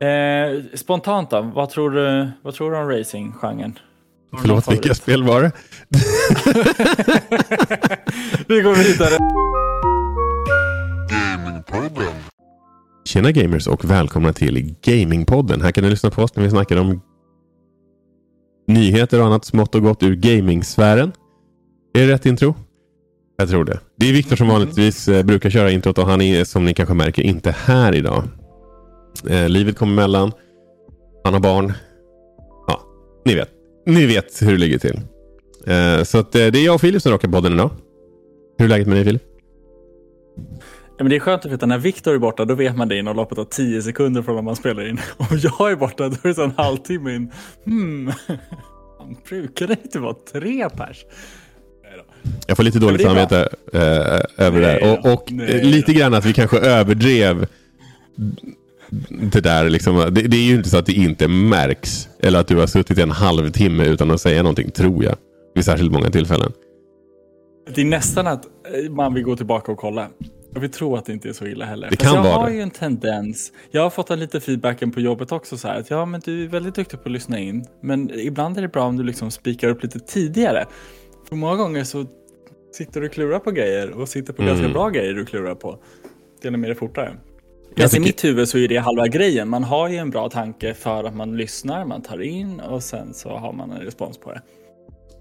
Eh, spontant då, vad tror du, vad tror du om racing-genren? Förlåt, vilka spel var det? Vi går vidare. Tjena gamers och välkomna till Gamingpodden. Här kan ni lyssna på oss när vi snackar om nyheter och annat smått och gott ur gamingsfären. Är det rätt intro? Jag tror det. Det är Viktor som vanligtvis eh, brukar köra introt och han är som ni kanske märker inte här idag. Eh, livet kommer emellan. Han har barn. Ja, ni vet. Ni vet hur det ligger till. Eh, så att, eh, det är jag och Filip som rockar podden idag. Hur är läget med dig Filip? Ja, men det är skönt att veta när Viktor är borta, då vet man det inom loppet av 10 sekunder från när man spelar in. Om jag är borta, då är det så en halvtimme in. Hmm. Han brukar det inte vara tre pers. Jag får lite dåligt samvete eh, över Nej det där. Och, och lite grann att vi kanske överdrev det där. Liksom, det, det är ju inte så att det inte märks. Eller att du har suttit en halvtimme utan att säga någonting, tror jag. Vid särskilt många tillfällen. Det är nästan att eh, man vill gå tillbaka och kolla. Jag vill tro att det inte är så illa heller. Det Fast kan jag vara har det. ju en tendens. Jag har fått en lite feedbacken på jobbet också så här att ja, men du är väldigt duktig på att lyssna in. Men ibland är det bra om du liksom spikar upp lite tidigare. För många gånger så sitter du och klurar på grejer och sitter på ganska Mm. bra grejer du klurar på. Delar med det fortare. Alltså, I mitt huvud så är det halva grejen. Man har ju en bra tanke för att man lyssnar, man tar in och sen så har man en respons på det.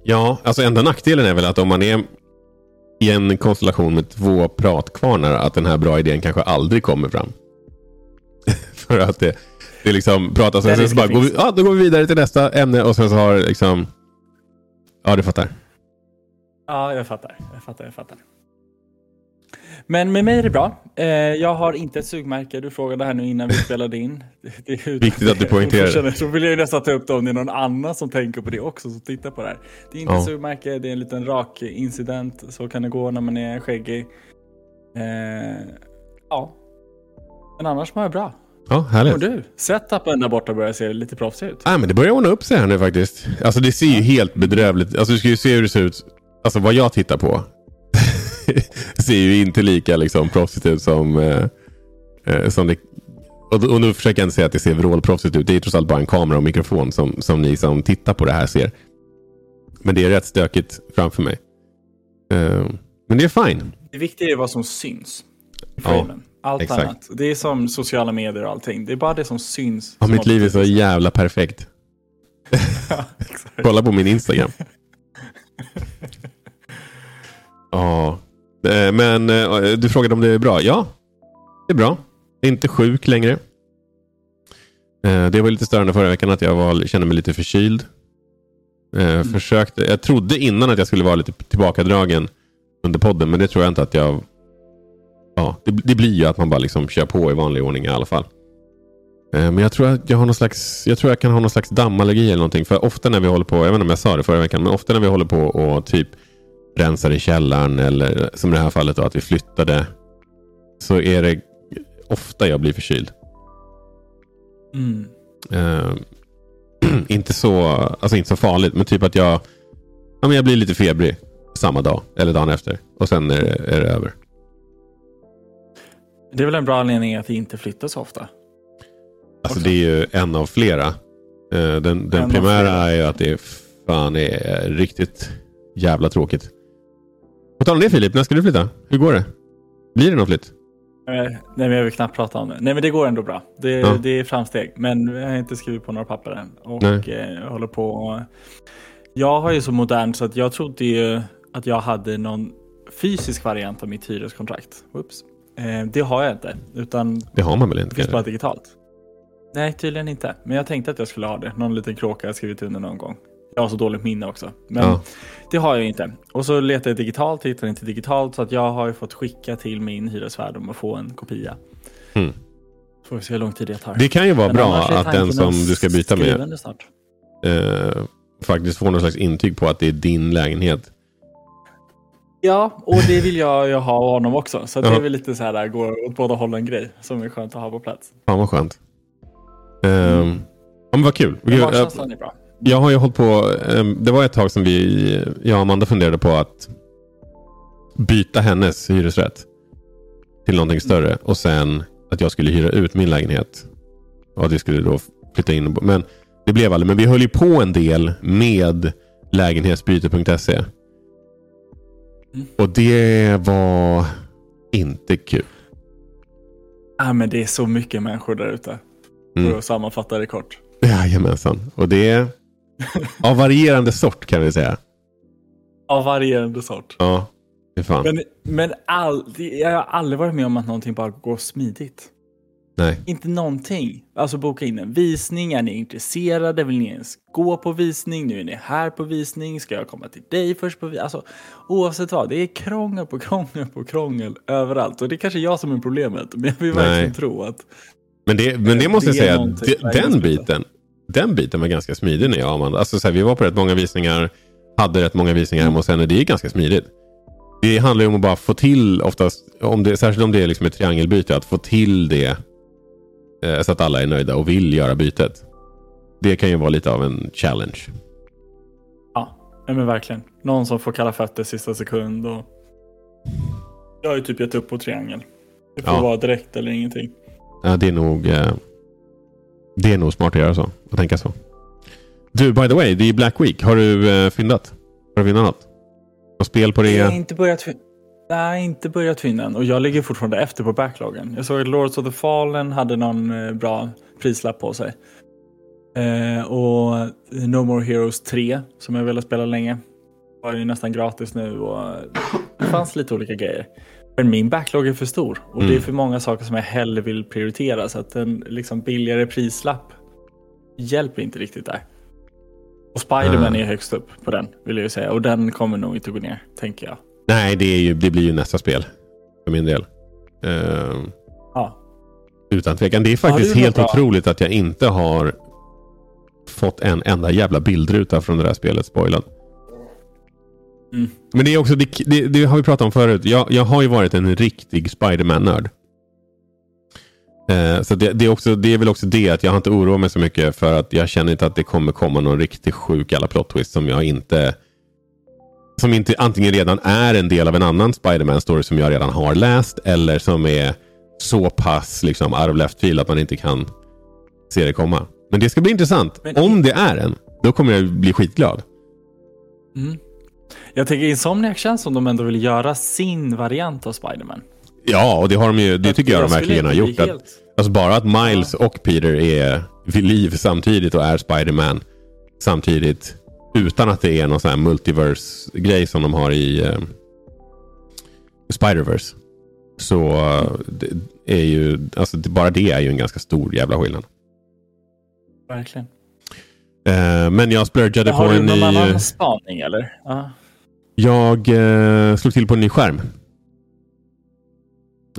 Ja, alltså enda nackdelen är väl att om man är i en konstellation med två pratkvarnar att den här bra idén kanske aldrig kommer fram. För att det, det liksom pratas och sen så bara går vi, ja, då går vi vidare till nästa ämne och sen så har liksom Ja, du fattar. Ja, jag fattar. Jag fattar, jag fattar. Men med mig är det bra. Eh, jag har inte ett sugmärke. Du frågade här nu innan vi spelade in. Det, är Viktigt att du poängterar det. Så vill jag ju nästan ta upp det om det är någon annan som tänker på det också, som tittar på det här. Det är inte Ja. ett sugmärke, det är en liten rak incident. Så kan det gå när man är skäggig. Eh, ja. Men annars mår jag bra. Ja, härligt. du? Setupen där borta börjar se lite proffsig ut. Nej, men det börjar ordna upp sig här nu faktiskt. Alltså det ser ju helt bedrövligt Alltså du ska ju se hur det ser ut. Alltså vad jag tittar på. ser ju inte lika liksom proffsigt ut som, eh, eh, som det. Och, och nu försöker jag inte säga att det ser vrålproffsigt ut. Det är trots allt bara en kamera och mikrofon som, som ni som tittar på det här ser. Men det är rätt stökigt framför mig. Eh, men det är fine. Det viktiga är vad som syns. i Ja, framen. Allt exakt. annat. Det är som sociala medier och allting. Det är bara det som syns. Ja, som mitt liv är så jävla perfekt. Ja. Kolla på min Instagram. Ja, men eh, du frågade om det är bra. Ja, det är bra. Jag är inte sjuk längre. Eh, Det var lite störande förra veckan att jag var, kände mig lite förkyld. Eh, Försökte, jag trodde innan att jag skulle vara lite tillbakadragen under podden, men det tror jag inte att jag... Ja, det, det blir ju att man bara liksom kör på i vanlig ordning i alla fall. Eh, Men jag tror att jag har någon slags, jag tror jag kan ha någon slags dammallergi eller någonting. För ofta när vi håller på, jag vet inte om jag sa det förra veckan, men ofta när vi håller på och typ rensar i källaren eller som i det här fallet då att vi flyttade. Så är det ofta jag blir förkyld. Mm. Eh, inte, så, alltså inte så farligt, men typ att jag, ja, men jag blir lite febrig samma dag eller dagen efter. Och sen är det, är det över. Det är väl en bra anledning att inte flytta så ofta. Alltså Också. det är ju en av flera. Eh, Den, den primära är ju att det är fan är riktigt jävla tråkigt. Tal om det Filip, när ska du flytta? Hur går det? Blir det någon flytt? Eh, Nej, men jag vill knappt prata om det. Nej, men det går ändå bra. Det, Ja. det är framsteg. Men jag har inte skrivit på några papper än. Och Nej. eh, jag håller på och... Jag har ju så modern så att jag trodde ju att jag hade någon fysisk variant av mitt hyreskontrakt. Oops. Eh, det har jag inte. Utan Det har man väl det inte? finns bara digitalt. Nej, tydligen inte. Men jag tänkte att jag skulle ha det. Någon liten kråka jag skrivit under någon gång. Jag har så dåligt minne också. Men Ja. det har jag inte. Och så letar jag digitalt, hittar inte digitalt. Så att jag har ju fått skicka till min hyresvärd om att få en kopia. Mm. Får vi se hur lång tid det tar. Det kan ju vara Men bra att den som du ska byta med eh, faktiskt får någon slags intyg på att det är din lägenhet. Ja, och det vill jag ju ha av honom också. Så det är väl lite så här, där, går åt båda hållen grej. Som är skönt att ha på plats. Fan vad skönt. Eh, ja, men vad kul. Men magkänslan är bra. Jag har ju hållit på, eh, det var ett tag som vi, jag och Amanda funderade på att byta hennes hyresrätt till någonting större och sen att jag skulle hyra ut min lägenhet Och att vi skulle då flytta in. Men det blev aldrig. Men vi höll ju på en del med lägenhetsbyte.se. Mm. Och det var inte kul. Ah, men det är så mycket människor där ute. Mm. För att sammanfatta det kort. Jajamensan. Och det är av varierande sort kan vi säga. Av varierande sort. Ja, fan. Men, men all, jag har aldrig varit med om att någonting bara går smidigt. Nej. Inte någonting. Alltså boka in en visning. Är ni intresserade? Vill ni ens gå på visning? Nu är ni här på visning. Ska jag komma till dig först på visning? Alltså, oavsett vad. Det är krångel på krångel på krångel överallt. Och det är kanske jag som är problemet. Men jag vill Nej. verkligen tro att... Men det, men det måste jag Det är säga, den biten, den biten var ganska smidig när jag och Amanda. Alltså så här, vi var på rätt många visningar, hade rätt många visningar hemma hos henne. Det är ganska smidigt. Det handlar ju om att bara få till, oftast, om det, särskilt om det är liksom ett triangelbyte, att få till det eh, så att alla är nöjda och vill göra bytet. Det kan ju vara lite av en challenge. Ja, men verkligen. Någon som får kalla fötter sista sekund. Och... Jag har ju typ gett upp på triangel. Det får Ja. vara direkt eller ingenting. Ja, det är nog eh, det är nog smart att göra så. Att tänka så. Du, by the way, det är Black Week. Har du eh, fyndat? Har du vinnat något? Något spel på Jag har det? inte börjat, fin- Nej, inte börjat finna än. Och jag ligger fortfarande efter på backloggen. Jag såg att Lords of the Fallen hade någon eh, bra prislapp på sig. Eh, och No More Heroes 3, som jag velat spela länge, var ju nästan gratis nu. Och det fanns lite olika grejer. Men min backlog är för stor. Och det är Mm. för många saker som jag hellre vill prioritera. Så att en liksom billigare prislapp hjälper inte riktigt där. Och Spiderman Ah. är högst upp på den, vill jag ju säga. Och den kommer nog inte gå ner, tänker jag. Nej, det, är ju, det blir ju nästa spel. För min del. Eh, Ja. utan tvekan. Det är Ja, faktiskt det är helt bra. otroligt att jag inte har fått en enda jävla bildruta från det där spelet spoilad. Mm. Men det är också, det, det, det har vi pratat om förut. Jag, jag har ju varit en riktig Spiderman-nörd. Eh, så det, det, är också, det är väl också det att jag har inte oroat mig så mycket för att jag känner inte att det kommer komma någon riktigt sjuk alla plot twist som jag inte som inte antingen redan är en del av en annan Spiderman-story som jag redan har läst eller som är så pass liksom out of left field att man inte kan se det komma. Men det ska bli intressant. Men- Om det är en, då kommer jag bli skitglad. Mm. Jag tänker Insomniac känns som de ändå vill göra sin variant av Spiderman. Ja, och det har de ju. Det tycker jag, de skulle verkligen har gjort. bli Att, helt- alltså bara att Miles och Peter är vid liv samtidigt och är Spider-Man samtidigt. Utan att det är någon sån här multiverse-grej som de har i eh, Spider-Verse. Så eh, det är ju, alltså det, bara det är ju en ganska stor jävla skillnad. Verkligen. Eh, men jag splurgade på Har du en någon ny... annan spaning eller? Ja. Jag eh, slog till på en ny skärm.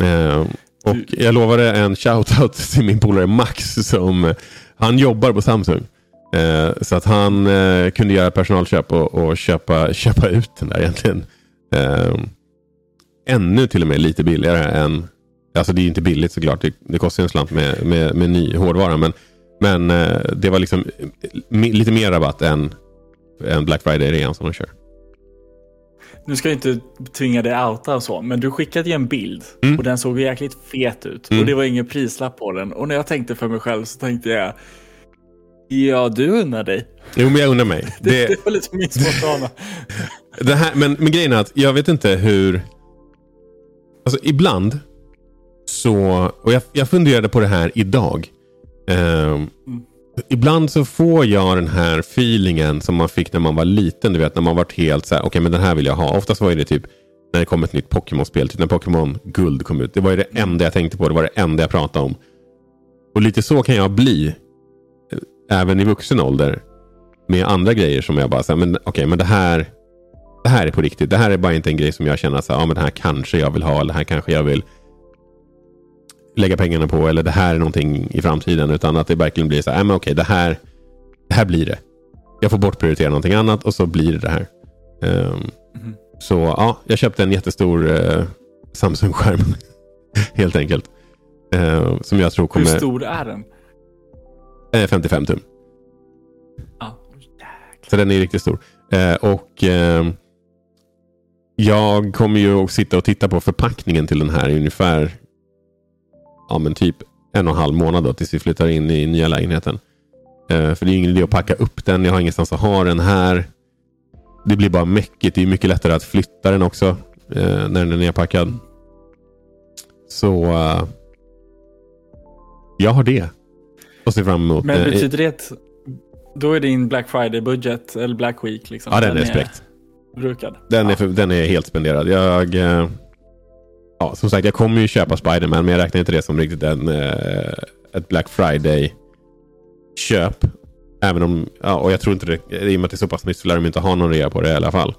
Eh, och Du- jag lovade en shoutout till min polare Max som han jobbar på Samsung. Eh, så att han eh, kunde göra personalköp och, och köpa, köpa ut den där egentligen. Eh, ännu till och med lite billigare än, alltså det är inte billigt såklart, det, det kostar en slant med, med, med ny hårdvara. Men, men eh, det var liksom mi- lite mer rabatt än, än Black Friday-rean som de kör. Nu ska jag inte tvinga dig outa och så, men du skickade ju en bild Mm. och den såg jäkligt fet ut. Mm. Och det var ingen prislapp på den. Och när jag tänkte för mig själv så tänkte jag, ja du unnar dig. Jo, men jag undrar mig. Det, Det, det var lite min spontana. det här, men, men grejen är att jag vet inte hur... Alltså ibland så... Och jag, jag funderade på det här idag. Ehm, Ibland så får jag den här feelingen som man fick när man var liten. Du vet när man var helt så här, okej men den här vill jag ha. Oftast var det typ när det kom ett nytt Pokémon-spel. Typ när Pokémon Guld kom ut. Det var ju det enda jag tänkte på. Det var det enda jag pratade om. Och lite så kan jag bli. Eh, även i vuxen ålder. Med andra grejer som jag bara säger, men okej men det här. Det här är på riktigt. Det här är bara inte en grej som jag känner så här, ja men det här kanske jag vill ha. Eller det här kanske jag vill lägga pengarna på. Eller det här är någonting i framtiden. Utan att det verkligen blir så här, ja men okej det här. Det här blir det. Jag får bortprioritera någonting annat och så blir det det här. Ehm, Mhm. Så ja, jag köpte en jättestor eh, Samsung-skärm. Helt enkelt. Eh, som jag tror Hur kommer... stor är den? Eh, 55 tum. Ja. Så den är riktigt stor. Eh, och ehm, jag kommer ju att sitta och titta på förpackningen till den här i ungefär ja, men typ en och en halv månad då, tills vi flyttar in i nya lägenheten. Eh, för det är ingen idé att packa upp den. Jag har ingenstans att ha den här. Det blir bara mäckigt. Det är mycket lättare att flytta den också eh, när den är nedpackad. Så uh, jag har det. Och ser fram emot. Men betyder det att då är din Black Friday-budget, eller Black Week, liksom, ja, den, den är spräckt. Brukad. Den, ja. är för, den är helt spenderad. Jag, uh, ja, som sagt, jag kommer ju köpa Spiderman, men jag räknar inte det som riktigt en, uh, ett Black Friday-köp. Även om, ja, och jag tror inte det, i och med att det är så pass nytt så lär de inte ha någon rea på det i alla fall.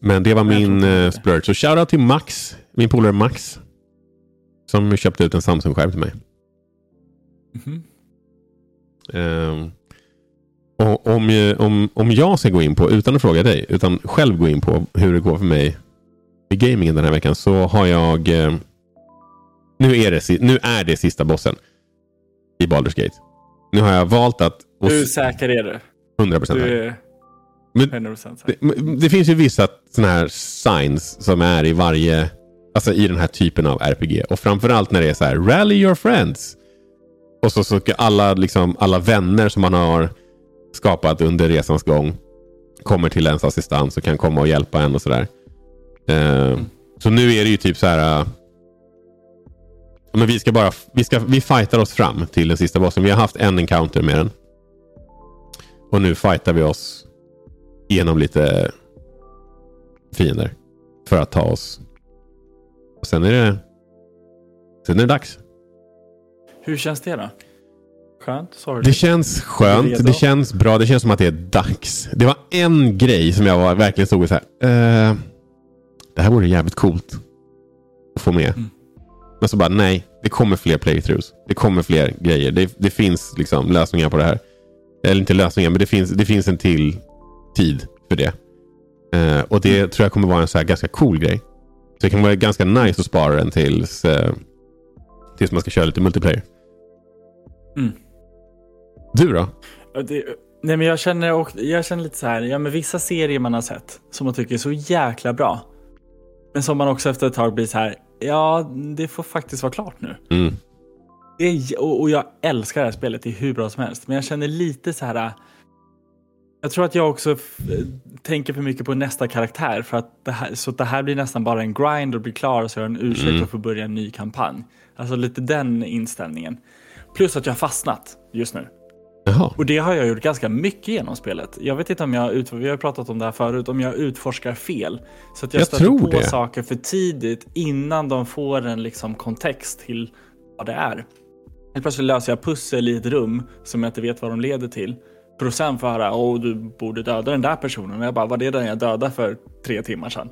Men det var min uh, splurge. Så shoutout till Max, min polare Max. Som köpte ut en Samsung-skärm till mig. Mm -hmm. um, och om, om, om jag ska gå in på, utan att fråga dig, utan själv gå in på hur det går för mig i gamingen den här veckan så har jag... Eh, nu, är det, nu är det sista bossen i Baldur's Gate. Nu har jag valt att... Hur säker är du? 100 procent. Men det, det, finns ju vissa sådana här signs som är i varje, alltså i den här typen av RPG. Och framförallt när det är så här, rally your friends. Och så, så alla, liksom, alla vänner som man har skapat under resans gång kommer till ens assistans och kan komma och hjälpa en och sådär. Uh, så nu är det ju typ så här. Uh, men vi ska bara, vi, ska, vi fightar oss fram till den sista bossen. Vi har haft en encounter med den. Och nu fightar vi oss genom lite fiender. För att ta oss. Och sen är det, sen är det dags. Hur känns det då? Skönt? Sorry. Det känns skönt. Det känns bra. Det känns som att det är dags. Det var en grej som jag var, verkligen stod och så här. Uh, det här vore jävligt coolt att få med. Mm. Men så bara nej, det kommer fler playthroughs. Det kommer fler grejer. Det, det finns liksom lösningar på det här. Eller inte lösningar, men det finns, det finns en till tid för det. Uh, och det mm. tror jag kommer vara en så ganska cool grej. Så det kan vara ganska nice att spara den tills, uh, tills man ska köra lite multiplayer. Mm. Du då? Det, nej men jag känner, och, jag känner lite så här, ja men vissa serier man har sett som man tycker är så jäkla bra. Men som man också efter ett tag blir så här, ja det får faktiskt vara klart nu. Mm. Är, och, och, jag älskar det här spelet, det är hur bra som helst. Men jag känner lite så här, jag tror att jag också tänker för mycket på nästa karaktär. För att det här, så att det här blir nästan bara en grind och blir klar och så har en ursäkt mm. och får börja en ny kampanj. Alltså lite den inställningen. Plus att jag har fastnat just nu. Jaha. Och det har jag gjort ganska mycket genom spelet. Jag vet inte om jag, vi har pratat om det här förut, om jag utforskar fel. Så att jag, jag stöter på det. saker för tidigt innan de får en liksom kontext till vad det är. Helt plötsligt löser jag pussel i ett rum som jag inte vet vad de leder till. För att sen få höra, åh du borde döda den där personen. Och jag bara, var det den jag dödade för tre timmar sedan?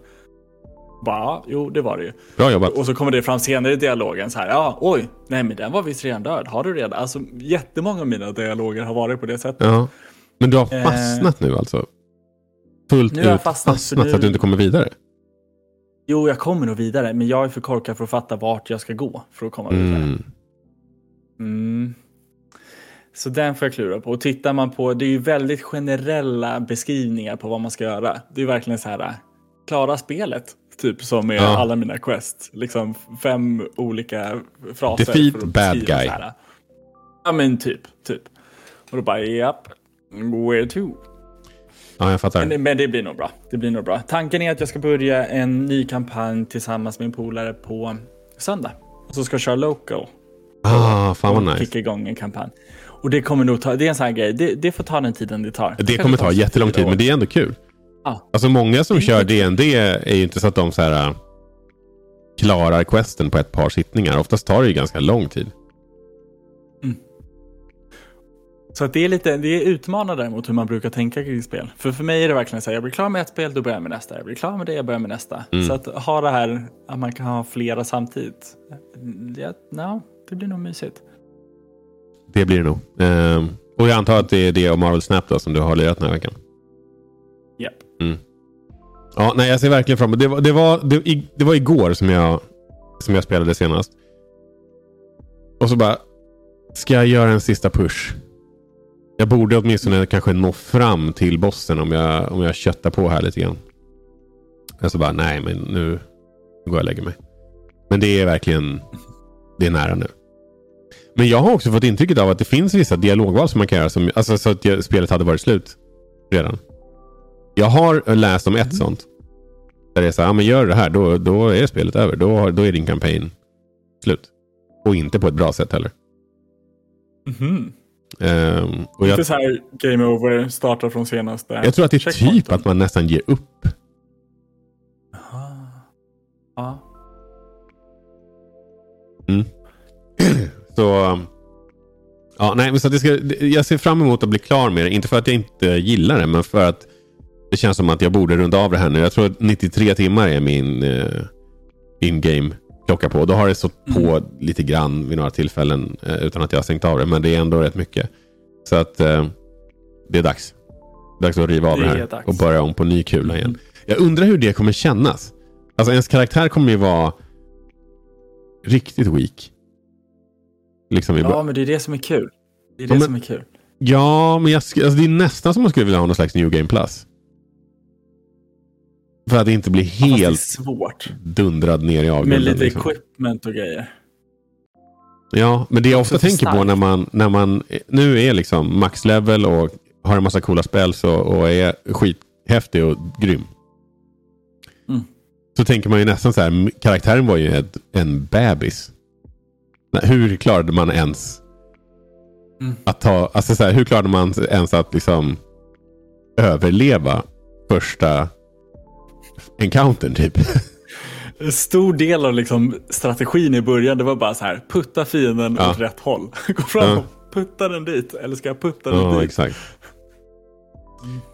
Bara, jo det var det ju. Bra jobbat. Och så kommer det fram senare i dialogen så här, ja oj, nej men den var visst redan död, har du redan? Alltså jättemånga av mina dialoger har varit på det sättet. Ja. Men du har eh, fastnat eh, nu alltså? Fullt nu ut jag fastnat, fastnat nu... så att du inte kommer vidare? Jo, jag kommer nog vidare, men jag är för korkad för att fatta vart jag ska gå för att komma vidare. Mm. Mm. Så den får jag klura på. Och tittar man på, det är ju väldigt generella beskrivningar på vad man ska göra. Det är verkligen så här, klara spelet. Typ som med ja. alla mina quests. Liksom fem olika fraser. Defeat bad guy. Ja men typ, typ. Och då bara, japp, where to? Ja, jag fattar. Men, men, det blir nog bra. Det blir nog bra. Tanken är att jag ska börja en ny kampanj tillsammans med en polare på söndag. Och så ska jag köra local. Ah, fan vad nice. Kicka igång en kampanj. Och det kommer nog ta, det är en sån här grej, det, det får ta den tiden det tar. Det, det kommer ta jättelång tid, men det är ändå kul. Alltså många som kör DND är ju inte så att de så här, äh, klarar questen på ett par sittningar. Oftast tar det ju ganska lång tid. Mm. Så att det är lite det är utmanande mot hur man brukar tänka kring spel. För för mig är det verkligen så här, jag blir klar med ett spel, då börjar jag med nästa. Jag blir klar med det, jag börjar med nästa. Mm. Så att ha det här, att man kan ha flera samtidigt. Ja, no, det blir nog mysigt. Det blir det nog. Um, och jag antar att det är det och Marvel Snap då, som du har lirat den här veckan. Japp. Mm. Ja, nej, jag ser verkligen fram emot det. Var, det, var, det, det var igår som jag, som jag spelade senast. Och så bara, ska jag göra en sista push? Jag borde åtminstone kanske nå fram till bossen om jag, om jag köttar på här lite grann. Jag så bara, nej men nu går jag och lägger mig. Men det är verkligen det är nära nu. Men jag har också fått intrycket av att det finns vissa dialogval som man kan göra. Som, alltså, så att spelet hade varit slut redan. Jag har läst om ett sånt. Där det är så här, ja, men gör det här, då, då är spelet över. Då, då är din kampanj slut. Och inte på ett bra sätt heller. Mhm. Ehm, och jag, Inte så här game over, startar från senaste jag tror att det är typ att man nästan ger upp. Aha. Ja. Så, um, ja, nej, men så det ska, jag ser fram emot att bli klar med det. Inte för att jag inte gillar det, men för att det känns som att jag borde runda av det här nu. Jag tror att 93 timmar är min uh, in-game klocka på. Då har det stått på lite grann vid några tillfällen eh, utan att jag har stängt av det. Men det är ändå rätt mycket. Så att eh, det är dags. Dags att riva av Det det, är här dags. och börja om på ny kula igen. Jag undrar hur det kommer kännas. Alltså ens karaktär kommer ju vara riktigt weak. Liksom ja, men det är det som är kul. Det är Ja, det men- som är kul. Ja, men jag, alltså det är nästan som man skulle vilja ha någon slags New Game Plus. För att det inte är helt svårt. dundrad ner i Med avgrunden. lite liksom. equipment och grejer. Ja, men det jag ofta tänker på starkt. när man, när man nu är liksom max level och har en massa coola spel så, och är skithäftig och grym. Mm. Så tänker man ju nästan så här, karaktären var ju ett, en bebis. Hur klarade man ens Mm. att ta, alltså så här, hur klarade man ens att liksom överleva första encountern typ? En stor del av liksom strategin i början det var bara så här. Putta fienden Ja. åt rätt håll. Gå fram Ja. och putta den dit. Eller ska jag putta den Ja, dit? exakt.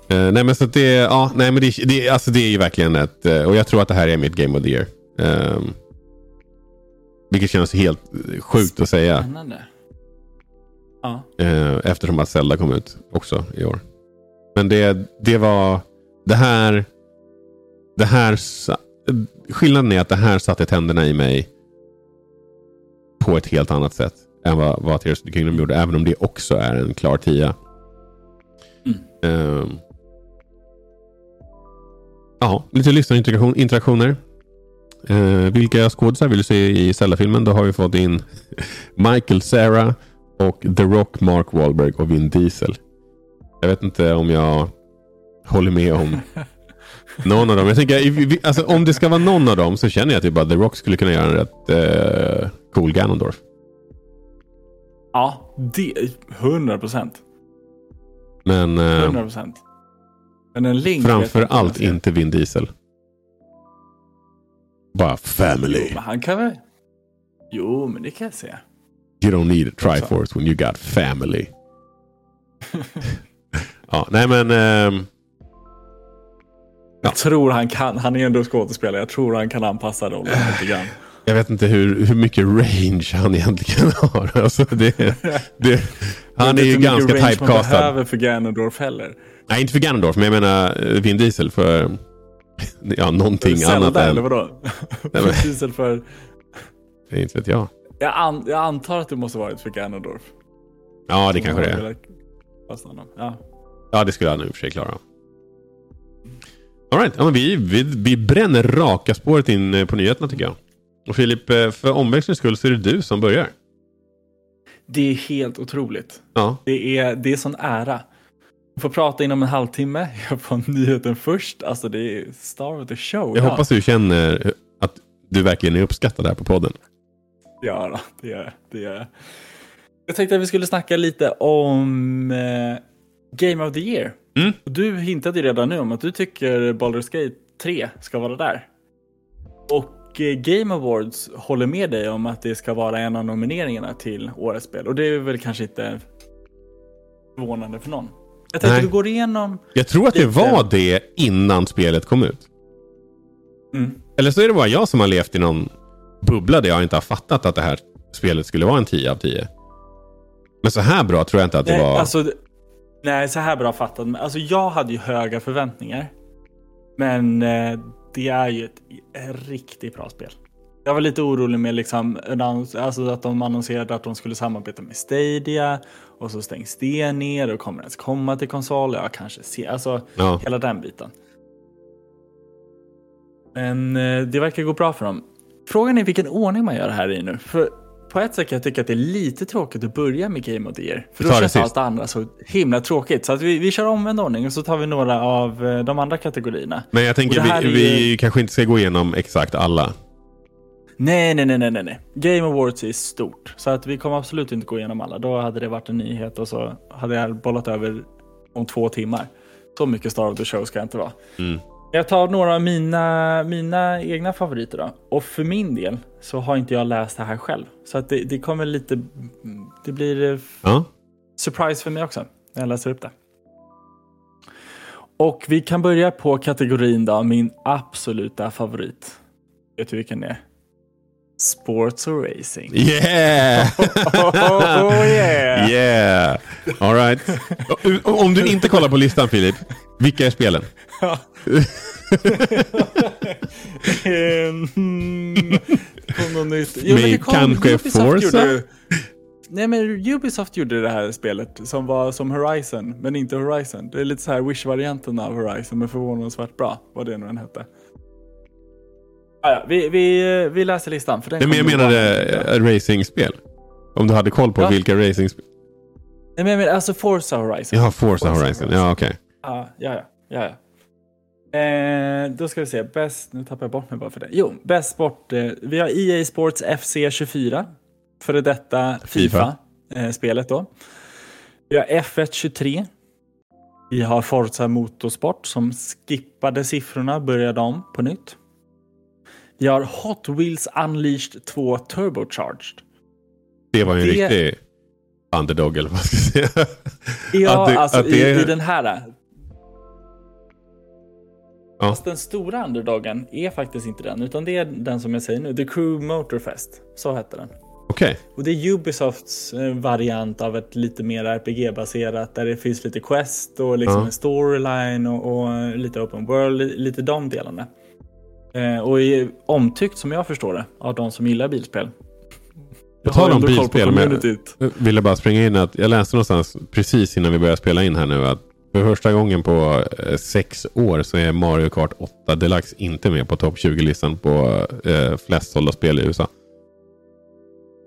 Eh, nej men så att det, ja, nej men det, det, alltså det är ju verkligen ett, eh, och jag tror att det här är mitt Game of the Year. Um, vilket känns helt eh, sjukt att säga. Spännande. Ja. eh, eftersom att Zelda kom ut också i år. Men det, det var, det här, det här, skillnaden är att det här satte tänderna i mig på ett helt annat sätt än vad, vad Tears of the Kingdom gjorde. Även om det också är en klar tia. Mm. Ehm. ja, lite lyssnarinteraktioner. Uh, vilka skådisar vill du se i Zelda-filmen? Då har vi fått in Michael Cera och The Rock, Mark Wahlberg och Vin Diesel. Jag vet inte om jag håller med om någon av dem. Jag tänker, vi- alltså, om det ska vara någon av dem så känner jag att det bara The Rock skulle kunna göra en rätt eh, cool Ganondorf. Ja, det, 100 procent. Men eh, 100 procent. Men en link. framför allt inte Vin Diesel. Bara family. Jo, men han kan väl. Jo, men det kan jag se. You don't need a Triforce when you got family. ja, nej men... ehm, Jag tror han kan. Han är ändå skådespelare. Jag tror han kan anpassa rollen lite grann. jag vet inte hur, hur mycket range han egentligen har. Alltså det, det, han är Jag vet ju inte hur mycket ganska range Man typecastad. behöver för Ganondorf heller. Nej, inte för Ganondorf, men jag menar eh, Vin Diesel för ja, någonting Zelda, annat än... eller vadå? men- Diesel för... Inte vet jag. Jag, an, jag antar att det måste varit för Ganondorf. Ja, det kanske det är. är. Ja. Ja, det skulle han i och för sig klara. All right. ja, men vi, vi, vi bränner raka spåret in eh, på nyheterna tycker jag. Och Filip, eh, för omväxlings skull så är det du som börjar. Det är helt otroligt. Ja, Det är, det är sån ära. Jag får prata inom en halvtimme. Jag får nyheten först. Alltså det är star of the show. jag ja. hoppas du känner att du verkligen är uppskattad här på podden. Ja, då, det är det. Är. Jag tänkte att vi skulle snacka lite om eh, Game of the Year. Mm. Du hintade ju redan nu om att du tycker Baldur's Gate 3 ska vara där. Och eh, Game Awards håller med dig om att det ska vara en av nomineringarna till årets spel. Och det är väl kanske inte förvånande för någon. Jag tänkte Nej. att du går igenom... Jag tror att det Lite. var det innan spelet kom ut. Mm. Eller så är det bara jag som har levt i någon bubbla där jag inte har fattat att det här spelet skulle vara en 10 av 10. Men så här bra tror jag inte att det Nej, var. alltså, nej, så här bra fattat. Men Alltså, jag hade ju höga förväntningar. Men eh, det är ju ett, ett riktigt bra spel. Jag var lite orolig med liksom, alltså att de annonserade att de skulle samarbeta med Stadia och så stängs det ner och kommer ens komma till konsol. Ja, kanske se, alltså Ja. hela den biten. Men eh, det verkar gå bra för dem. Frågan är vilken ordning man gör det här i nu. För på ett sätt kan jag tycka att det är lite tråkigt att börja med Game of the Year. För då känns allt andra så himla tråkigt. Så att vi, vi kör omvänd ordning och så tar vi några av eh, de andra kategorierna. Men jag tänker vi, ju- vi kanske inte ska gå igenom exakt alla. Nej, nej, nej, nej, nej, nej. Game Awards är stort. Så att vi kommer absolut inte gå igenom alla. Då hade det varit en nyhet och så hade jag bollat över om två timmar. Så mycket Star of the Show ska jag inte vara. Mm. Jag tar några av mina, mina egna favoriter då. Och för min del så har inte jag läst det här själv. Så att det, det kommer lite... Det blir eh, Ja. surprise för mig också när jag läser upp det. Och vi kan börja på kategorin då, min absoluta favorit. Vet du vilken det är? Sports och racing. Yeah! Oh, oh yeah! yeah! All right. Om du inte kollar på listan Filip, vilka är spelen? Mm, kom något nytt. Jo, Men det kom. kanske Ubisoft Forza? gjorde- Nej men Ubisoft gjorde det här spelet som var som Horizon, men inte Horizon. Det är lite så här Wish-varianten av Horizon, men förvånansvärt bra, vad det nu än hette. Ja, vi, vi, vi läser listan. För den Nej, men jag menade äh, racingspel. Om du hade koll på Ja. vilka racingspel. Nej men menar, alltså Forza Horizon. Ja, Forza Horizon. Ja, okej. Ja, ja, ja. ja, ja. Eh, då ska vi se, bäst, nu tappar jag bort mig bara för det. Jo, bäst sport. Eh, vi har EA Sports FC24, före detta FIFA. FIFA-spelet då. Vi har F1 23. Vi har Forza Motorsport som skippade siffrorna, började om på nytt. Vi har Hot Wheels Unleashed 2 Turbocharged. Det var ju en Det- riktig underdog eller vad man ska säga. Ja, det- alltså i, är- i den här. Ja. Fast den stora underdogen är faktiskt inte den, utan det är den som jag säger nu. The Crew Motorfest. Så hette den. Okej. Och det är Ubisofts eh, variant av ett lite mer RPG-baserat där det finns lite quest och liksom Ja. en storyline och, och lite open world, li- lite de delarna. Eh, och är omtyckt som jag förstår det av de som gillar bilspel. Jag tal om bilspel. Men jag ville bara springa in att jag läste någonstans precis innan vi började spela in här nu att för första gången på eh, sex år så är Mario Kart 8 Deluxe inte med på topp 20-listan på eh, flest sålda spel i USA.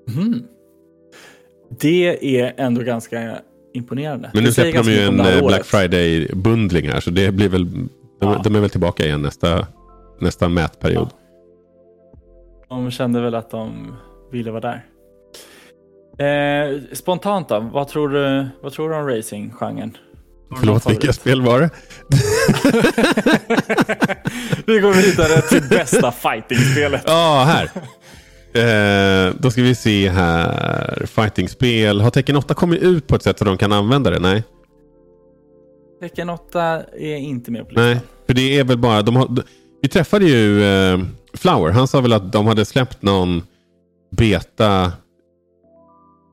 Mhm. Det är ändå ganska imponerande. Men nu släpper de ju en Black. Friday-bundling här så det blir väl de, Ja. de är väl tillbaka igen nästa, nästa mätperiod. De kände väl att de ville vara där. Eh, spontant då, vad tror du, vad tror du om racing-genren? Förlåt, vilka spel var det? Vi går vidare till bästa fighting-spelet. Ja, här. Eh, då ska vi se här. Fightingspel. Har Tekken 8 kommit ut på ett sätt så de kan använda det? Nej. Tekken 8 är inte med på listan. Nej, för det är väl bara... De har, vi träffade ju eh, Flower. Han sa väl att de hade släppt någon beta...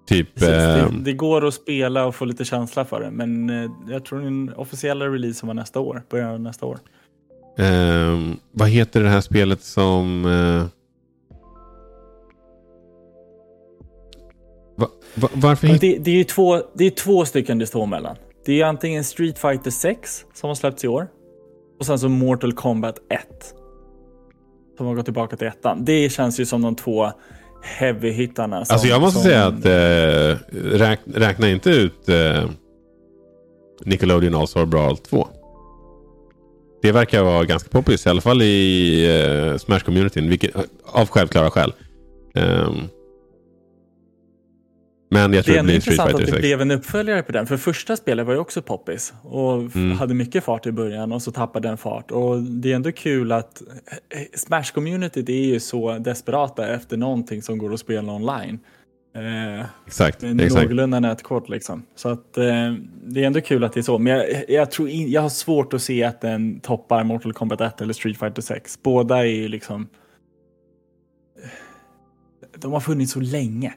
Typ... Precis, Eh, det, det går att spela och få lite känsla för det, men eh, jag tror den officiella releasen var nästa år, början av nästa år. eh, vad heter det här spelet som... Eh, va, va, varför det, det är ju två, det är två stycken det står mellan. Det är antingen Street Fighter 6 som har släppts i år och sen så Mortal Kombat 1. Som har gått tillbaka till ettan. Det känns ju som de två heavy-hittarna. Alltså jag måste som- säga att eh, räk, räkna inte ut eh, Nickelodeon All-Star Brawl 2. Det verkar vara ganska poppis, i alla fall i eh, Smash-communityn, av självklara skäl. Ehm, men jag tror Det det, är blir Street intressant Fighter att det 6. blev en uppföljare på den. För första spelet var ju också poppis. Och Mm. hade mycket fart i början och så tappade den fart. Och det är ändå kul att eh, Smash-communityt är ju så desperata efter någonting som går att spela online. Eh, exakt. någorlunda nätkort liksom. Så att eh, det är ändå kul att det är så. Men jag, jag, tror in, jag har svårt att se att den toppar Mortal Kombat 1 eller Street Fighter 6. Båda är ju liksom... De har funnits så länge.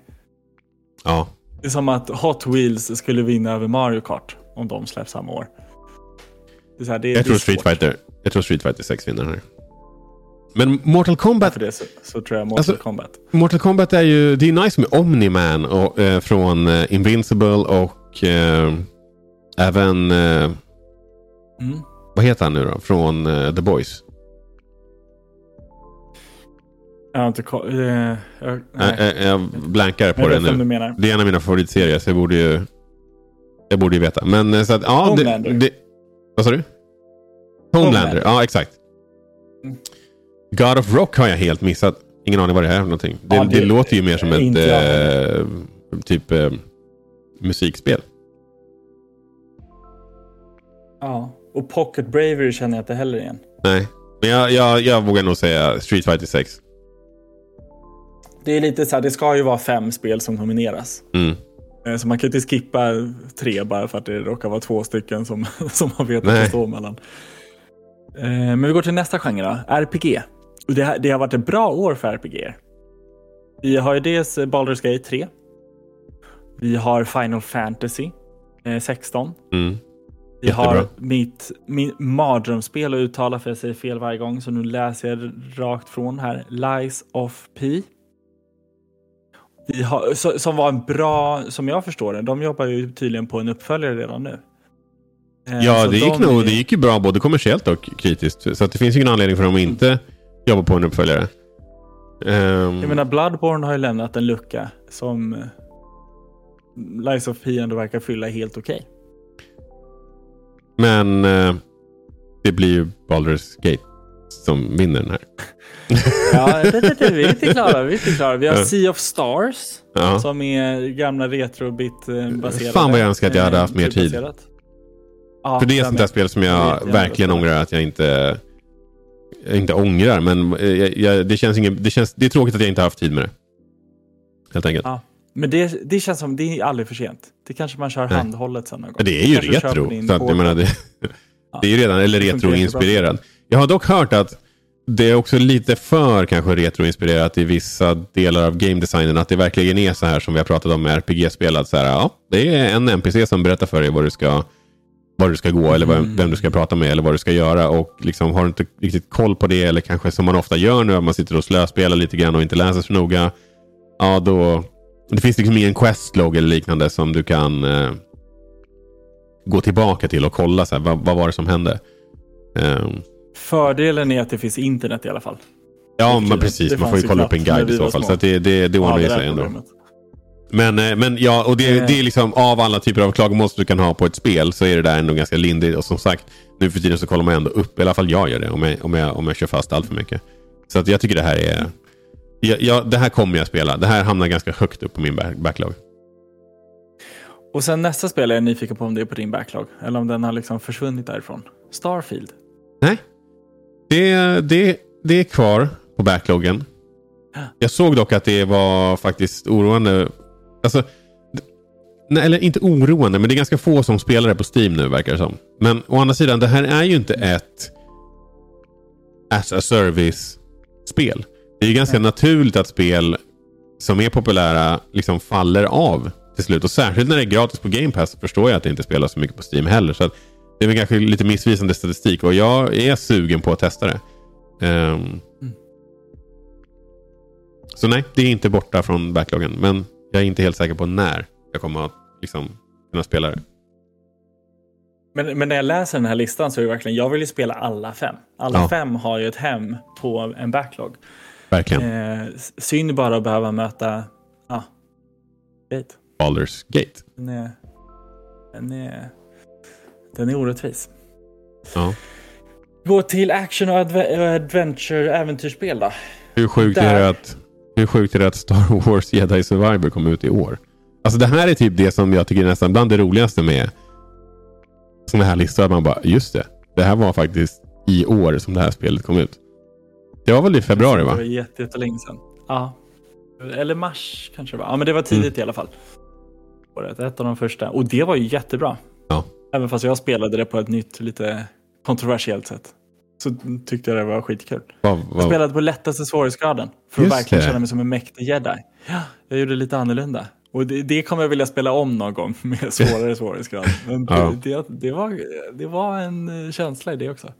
Ja. Det är som att Hot Wheels skulle vinna över Mario Kart om de släpps samma år. Det här, det, Jag det tror Street. Fighter, jag tror Street Fighter 6 vinner här. Men Mortal Kombat För det så, så tror jag Mortal Alltså- Kombat. Mortal Kombat är ju, det är nice med Omni-Man och, eh, från eh, Invincible och eh, även, eh, Jag har inte koll. Eh, jag, Jag, nej. jag, jag blankar på det nu. Det är en av mina favoritserier så jag borde ju... Jag borde ju veta. Men eh, så att, ja. Homelander. Det, det, vad sa du? Homelander. Homelander. Ja, exakt. Mm. God of Rock har jag helt missat. Ingen aning vad det är för någonting. Det, Ja, det, det- låter ju mer som ett eh, typ eh, musikspel. Ja. Och Pocket Bravery känner jag inte heller igen. Nej. Men jag, jag, jag vågar nog säga Street Fighter 6. Det är lite så här, det ska ju vara fem spel som nomineras. Mm. Eh, Så man kan inte skippa tre bara för att det råkar vara två stycken som, som man vet att det står mellan. Eh, Men vi går till nästa genre då, RPG. Det, här, det har varit ett bra år för RPG. Vi har ju dels Baldur's Gate 3. Vi har Final Fantasy eh, 16. Mm. Vi har mitt, mitt mardrömsspel att uttala för jag säger fel varje gång så nu läser jag rakt från här. Lies of P. Vi har, så, som var en bra, som jag förstår det, de jobbar ju tydligen på en uppföljare redan nu. Eh, Ja, så det gick, de nog, är- det gick ju bra både kommersiellt och kritiskt. Så att det finns ingen anledning för dem att inte jobba på en uppföljare. Ehm, Jag menar, Bloodborne har ju lämnat en lucka som eh, Lies of P ändå verkar fylla helt okej. men eh, det blir ju Baldur's Gate som vinner den här. Ja, det, det, det, vi är inte klara. Vi är inte klara. Vi har Ja. Sea of Stars. Ja. Som är gamla retrobit-baserade. Fan vad jag önskar att jag hade haft mer tid. Ja, För det är ett jag sånt där spel som Jag jag jag verkligen vet. ångrar att jag inte... Jag inte ångrar, men eh, jag, jag, det, känns ingen, det, känns, det är tråkigt att jag inte har haft tid med det. Helt enkelt. Ja. Men det, det känns som det är aldrig för sent. Det kanske man kör Nej. handhållet sen någon gång. Det är ju retro. Så att, jag menar, det, Ja. det är ju redan, eller retroinspirerad. Jag har dock hört att det är också lite för kanske retroinspirerat i vissa delar av game designen. Att det verkligen är så här som vi har pratat om med RPG-spel. Att så här, ja, det är en NPC som berättar för dig vad du ska, var du ska gå eller vem, Mm. vem du ska prata med eller vad du ska göra. Och liksom, har du inte riktigt koll på det eller kanske som man ofta gör nu, att man sitter och slöspelar lite grann och inte läser så noga. Ja, då... Det finns liksom ingen questlog eller liknande som du kan eh, gå tillbaka till och kolla så här, vad, vad var det som hände. Ehm, Fördelen är att det finns internet i alla fall. ja, men precis. det Man får ju kolla upp en guide i så fall. små. Så det, det, det ordnar ju det sig ändå. problemet. Men, eh, men ja, och det, Eh. det är liksom av alla typer av klagomål som du kan ha på ett spel så är det där ändå ganska lindigt. Och som sagt, nu för tiden så kollar man ändå upp, i alla fall jag gör det, om jag, om jag, om jag kör fast allt för mycket. Så att jag tycker det här är... Ja, ja, det här kommer jag spela. Det här hamnar ganska högt upp på min back- backlog. Och sen nästa spel är jag nyfiken på om det är på din backlog. Eller om den har liksom försvunnit därifrån. Starfield. Nej, det, det, det är kvar på backloggen. Jag såg dock att det var faktiskt oroande. Alltså, nej, eller inte oroande, men det är ganska få som spelar det på Steam nu verkar det som. Men å andra sidan, det här är ju inte ett as a service-spel. Det är ju ganska naturligt att spel som är populära liksom faller av till slut. Och särskilt när det är gratis på Game Pass förstår jag att det inte spelar så mycket på Steam heller. Så att det är väl kanske lite missvisande statistik och jag är sugen på att testa det. Ehm. Så nej, det är inte borta från backloggen. Men jag är inte helt säker på när jag kommer att liksom, kunna spela det. Men, men när jag läser den här listan så är det verkligen, jag vill ju spela alla fem. Alla Ja. fem har ju ett hem på en backlog. Verkligen. Eh, synd bara att behöva möta, ja, Gate. Baldur's Gate. Den är, den är, den är orättvis. Ja. Gå till action och adve- adventure äventyrsspel då. Hur sjukt, är det att, hur sjukt är det att Star Wars Jedi Survivor kom ut i år? Alltså det här är typ det som jag tycker är nästan bland det roligaste med sådana här listor. Att man bara, just det. Det här var faktiskt i år som det här spelet kom ut. Det var väl i februari Det va? var jätte- jättelänge sedan. Ja. Eller mars kanske det var. Ja, men det var tidigt Mm. i alla fall. Året, ett av de första. Och det var ju jättebra. Ja. Även fast jag spelade det på ett nytt, lite kontroversiellt sätt. Så tyckte jag det var skitkul. Vad- Jag vad- spelade på lättaste svårighetsgraden. För att Just verkligen det. känna mig som en mäktig jedi. Ja, jag gjorde lite annorlunda. Och det, det kommer jag vilja spela om någon gång med svårare svårighetsgrad. Men Ja. det, det, det, var, det var en eh, känsla i det också.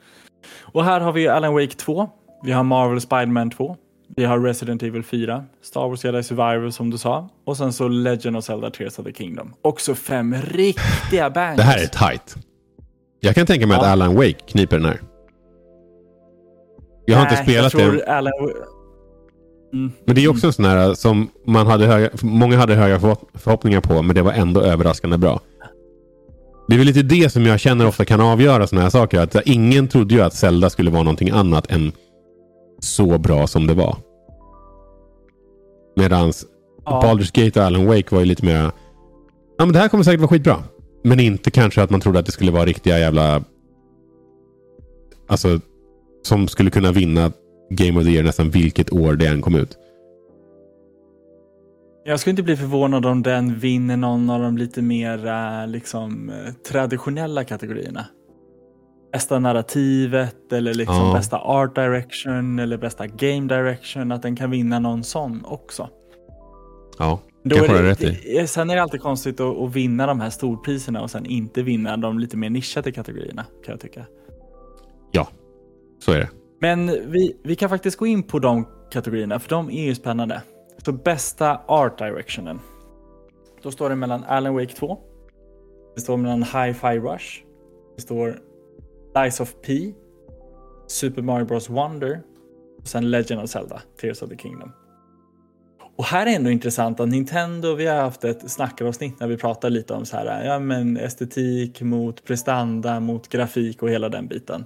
Och här har vi Alan Wake 2. Vi har Marvel Spider-Man 2. Vi har Resident Evil 4. Star Wars Jedi Survivor som du sa. Och sen så Legend of Zelda Tears of the Kingdom. Också fem riktiga bangers. Det här är tight. Jag kan tänka mig att Ja. Alan Wake kniper den här. Jag har inte Nej, spelat jag tror det. Alan... Mm. Men det är också en sån här som man hade höga, många hade höga förhopp- förhoppningar på, men det var ändå överraskande bra. Det är väl lite det som jag känner ofta kan avgöra såna här saker. Att ingen trodde ju att Zelda skulle vara någonting annat än så bra som det var. Medans Ja. Baldur's Gate och Alan Wake var ju lite mer... Ja men det här kommer säkert vara skitbra. Men inte kanske att man trodde att det skulle vara riktiga jävla... Alltså, som skulle kunna vinna Game of the Year nästan vilket år det än kom ut. Jag skulle inte bli förvånad om den vinner någon av de lite mer eh, liksom, eh, traditionella kategorierna. Bästa narrativet eller liksom Ja. bästa art direction eller bästa game direction. Att den kan vinna någon sån också. Ja, Då kanske är det, rätt i. sen är det alltid konstigt att, att vinna de här storpriserna och sen inte vinna de lite mer nischade kategorierna kan jag tycka. Ja, så är det. Men vi, vi kan faktiskt gå in på de kategorierna för de är ju spännande. Så bästa art directionen. Då står det mellan Alan Wake 2. Det står mellan Hi-Fi Rush. Det står Lies of P. Super Mario Bros Wonder. Och sen Legend of Zelda, Tears of the Kingdom. Och här är ändå intressant att Nintendo, vi har haft ett snackaravsnitt när vi pratar lite om så här, ja men estetik mot prestanda mot grafik och hela den biten.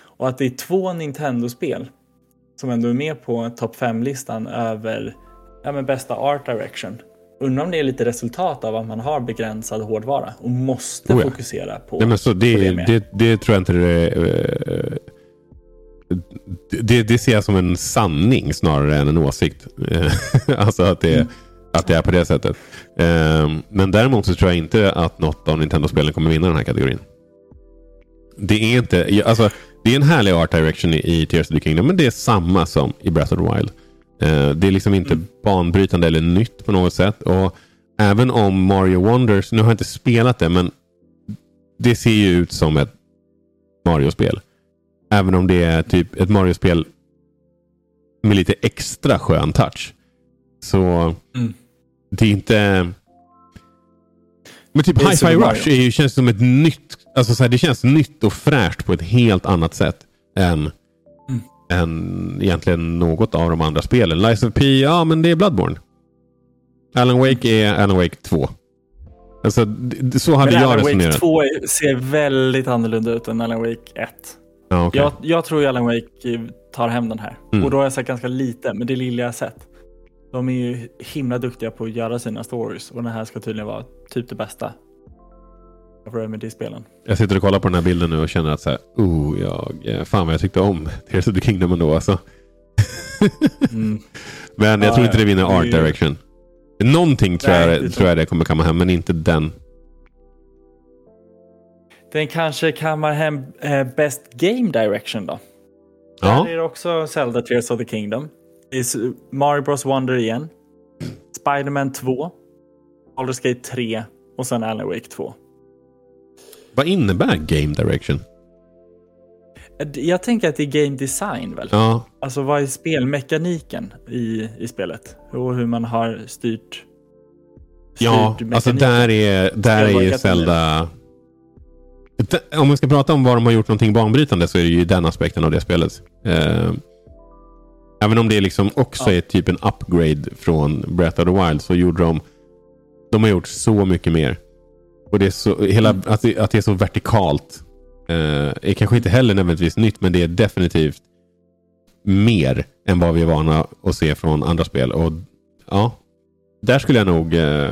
Och att det är två Nintendo-spel som ändå är med på topp 5-listan över ja, men bästa art direction. Undrar om det är lite resultat av att man har begränsad hårdvara och måste Oh ja. fokusera på, Nej, men så det, det det, det, tror jag inte det, eh, det, det ser jag som en sanning snarare än en åsikt. Alltså att det, att det är på det sättet. Eh, Men däremot så tror jag inte att något av Nintendo-spelen kommer vinna den här kategorin. Det är inte, alltså, det är en härlig art direction i, i Tears of the Kingdom, men det är samma som i Breath of the Wild. Eh, Det är liksom inte banbrytande eller nytt på något sätt. Och även om Mario Wonders, nu har jag inte spelat det, men det ser ju ut som ett Mario-spel. Även om det är typ ett Mario-spel med lite extra skön touch. Så Mm. det är inte... Men typ Hi-Fi. Rush är ju, känns som ett nytt... Alltså så här, det känns nytt och fräscht på ett helt annat sätt än. Än egentligen något av de andra spelen. Lies of P, ja men det är Bloodborne. Alan Wake är Alan Wake 2. Alltså, så hade Men jag Alan Wake resonerat. 2 är- ser väldigt annorlunda ut än Alan Wake 1. Ja, okej. Jag, jag tror ju Alan Wake tar hem den här. Mm. Och då har jag sett ganska lite, men det lilla jag sett. De är ju himla duktiga på att göra sina stories och den här ska tydligen vara typ det bästa. Av Remedy-spelen. Jag sitter och kollar på den här bilden nu och känner att så här, oh, jag, eh, fan vad jag tyckte om Tears of the Kingdom ändå. Alltså. Mm. Men jag Ja, tror inte det vinner Det Art ju- Direction. Någonting tror, Nej, jag, det tror jag det kommer komma hem, men inte den. Den kanske kammar hem eh, Best Game Direction då. Ja, Där är det också Zelda Tears of the Kingdom. Det är S- Mario Bros Wonder igen. Spider-Man 2. Baldur's Gate 3 och sen Alan Wake 2. Vad innebär Game Direction? Jag tänker att det är game design väl? Ja, Alltså vad är spelmekaniken i, i spelet? Och hur man har styrt, ja alltså där är, där är ju. Zelda... Om man ska prata om var de har gjort någonting banbrytande så är det ju den aspekten av det spelet. Eh, även om det liksom också Ja. är typ en upgrade från Breath of the Wild så gjorde de... De har gjort så mycket mer. Och det är så, hela, Mm. att, det, att det är så vertikalt eh, är kanske inte heller nödvändigtvis nytt men det är definitivt mer än vad vi är vana att se från andra spel. Och ja, där skulle jag nog... Eh,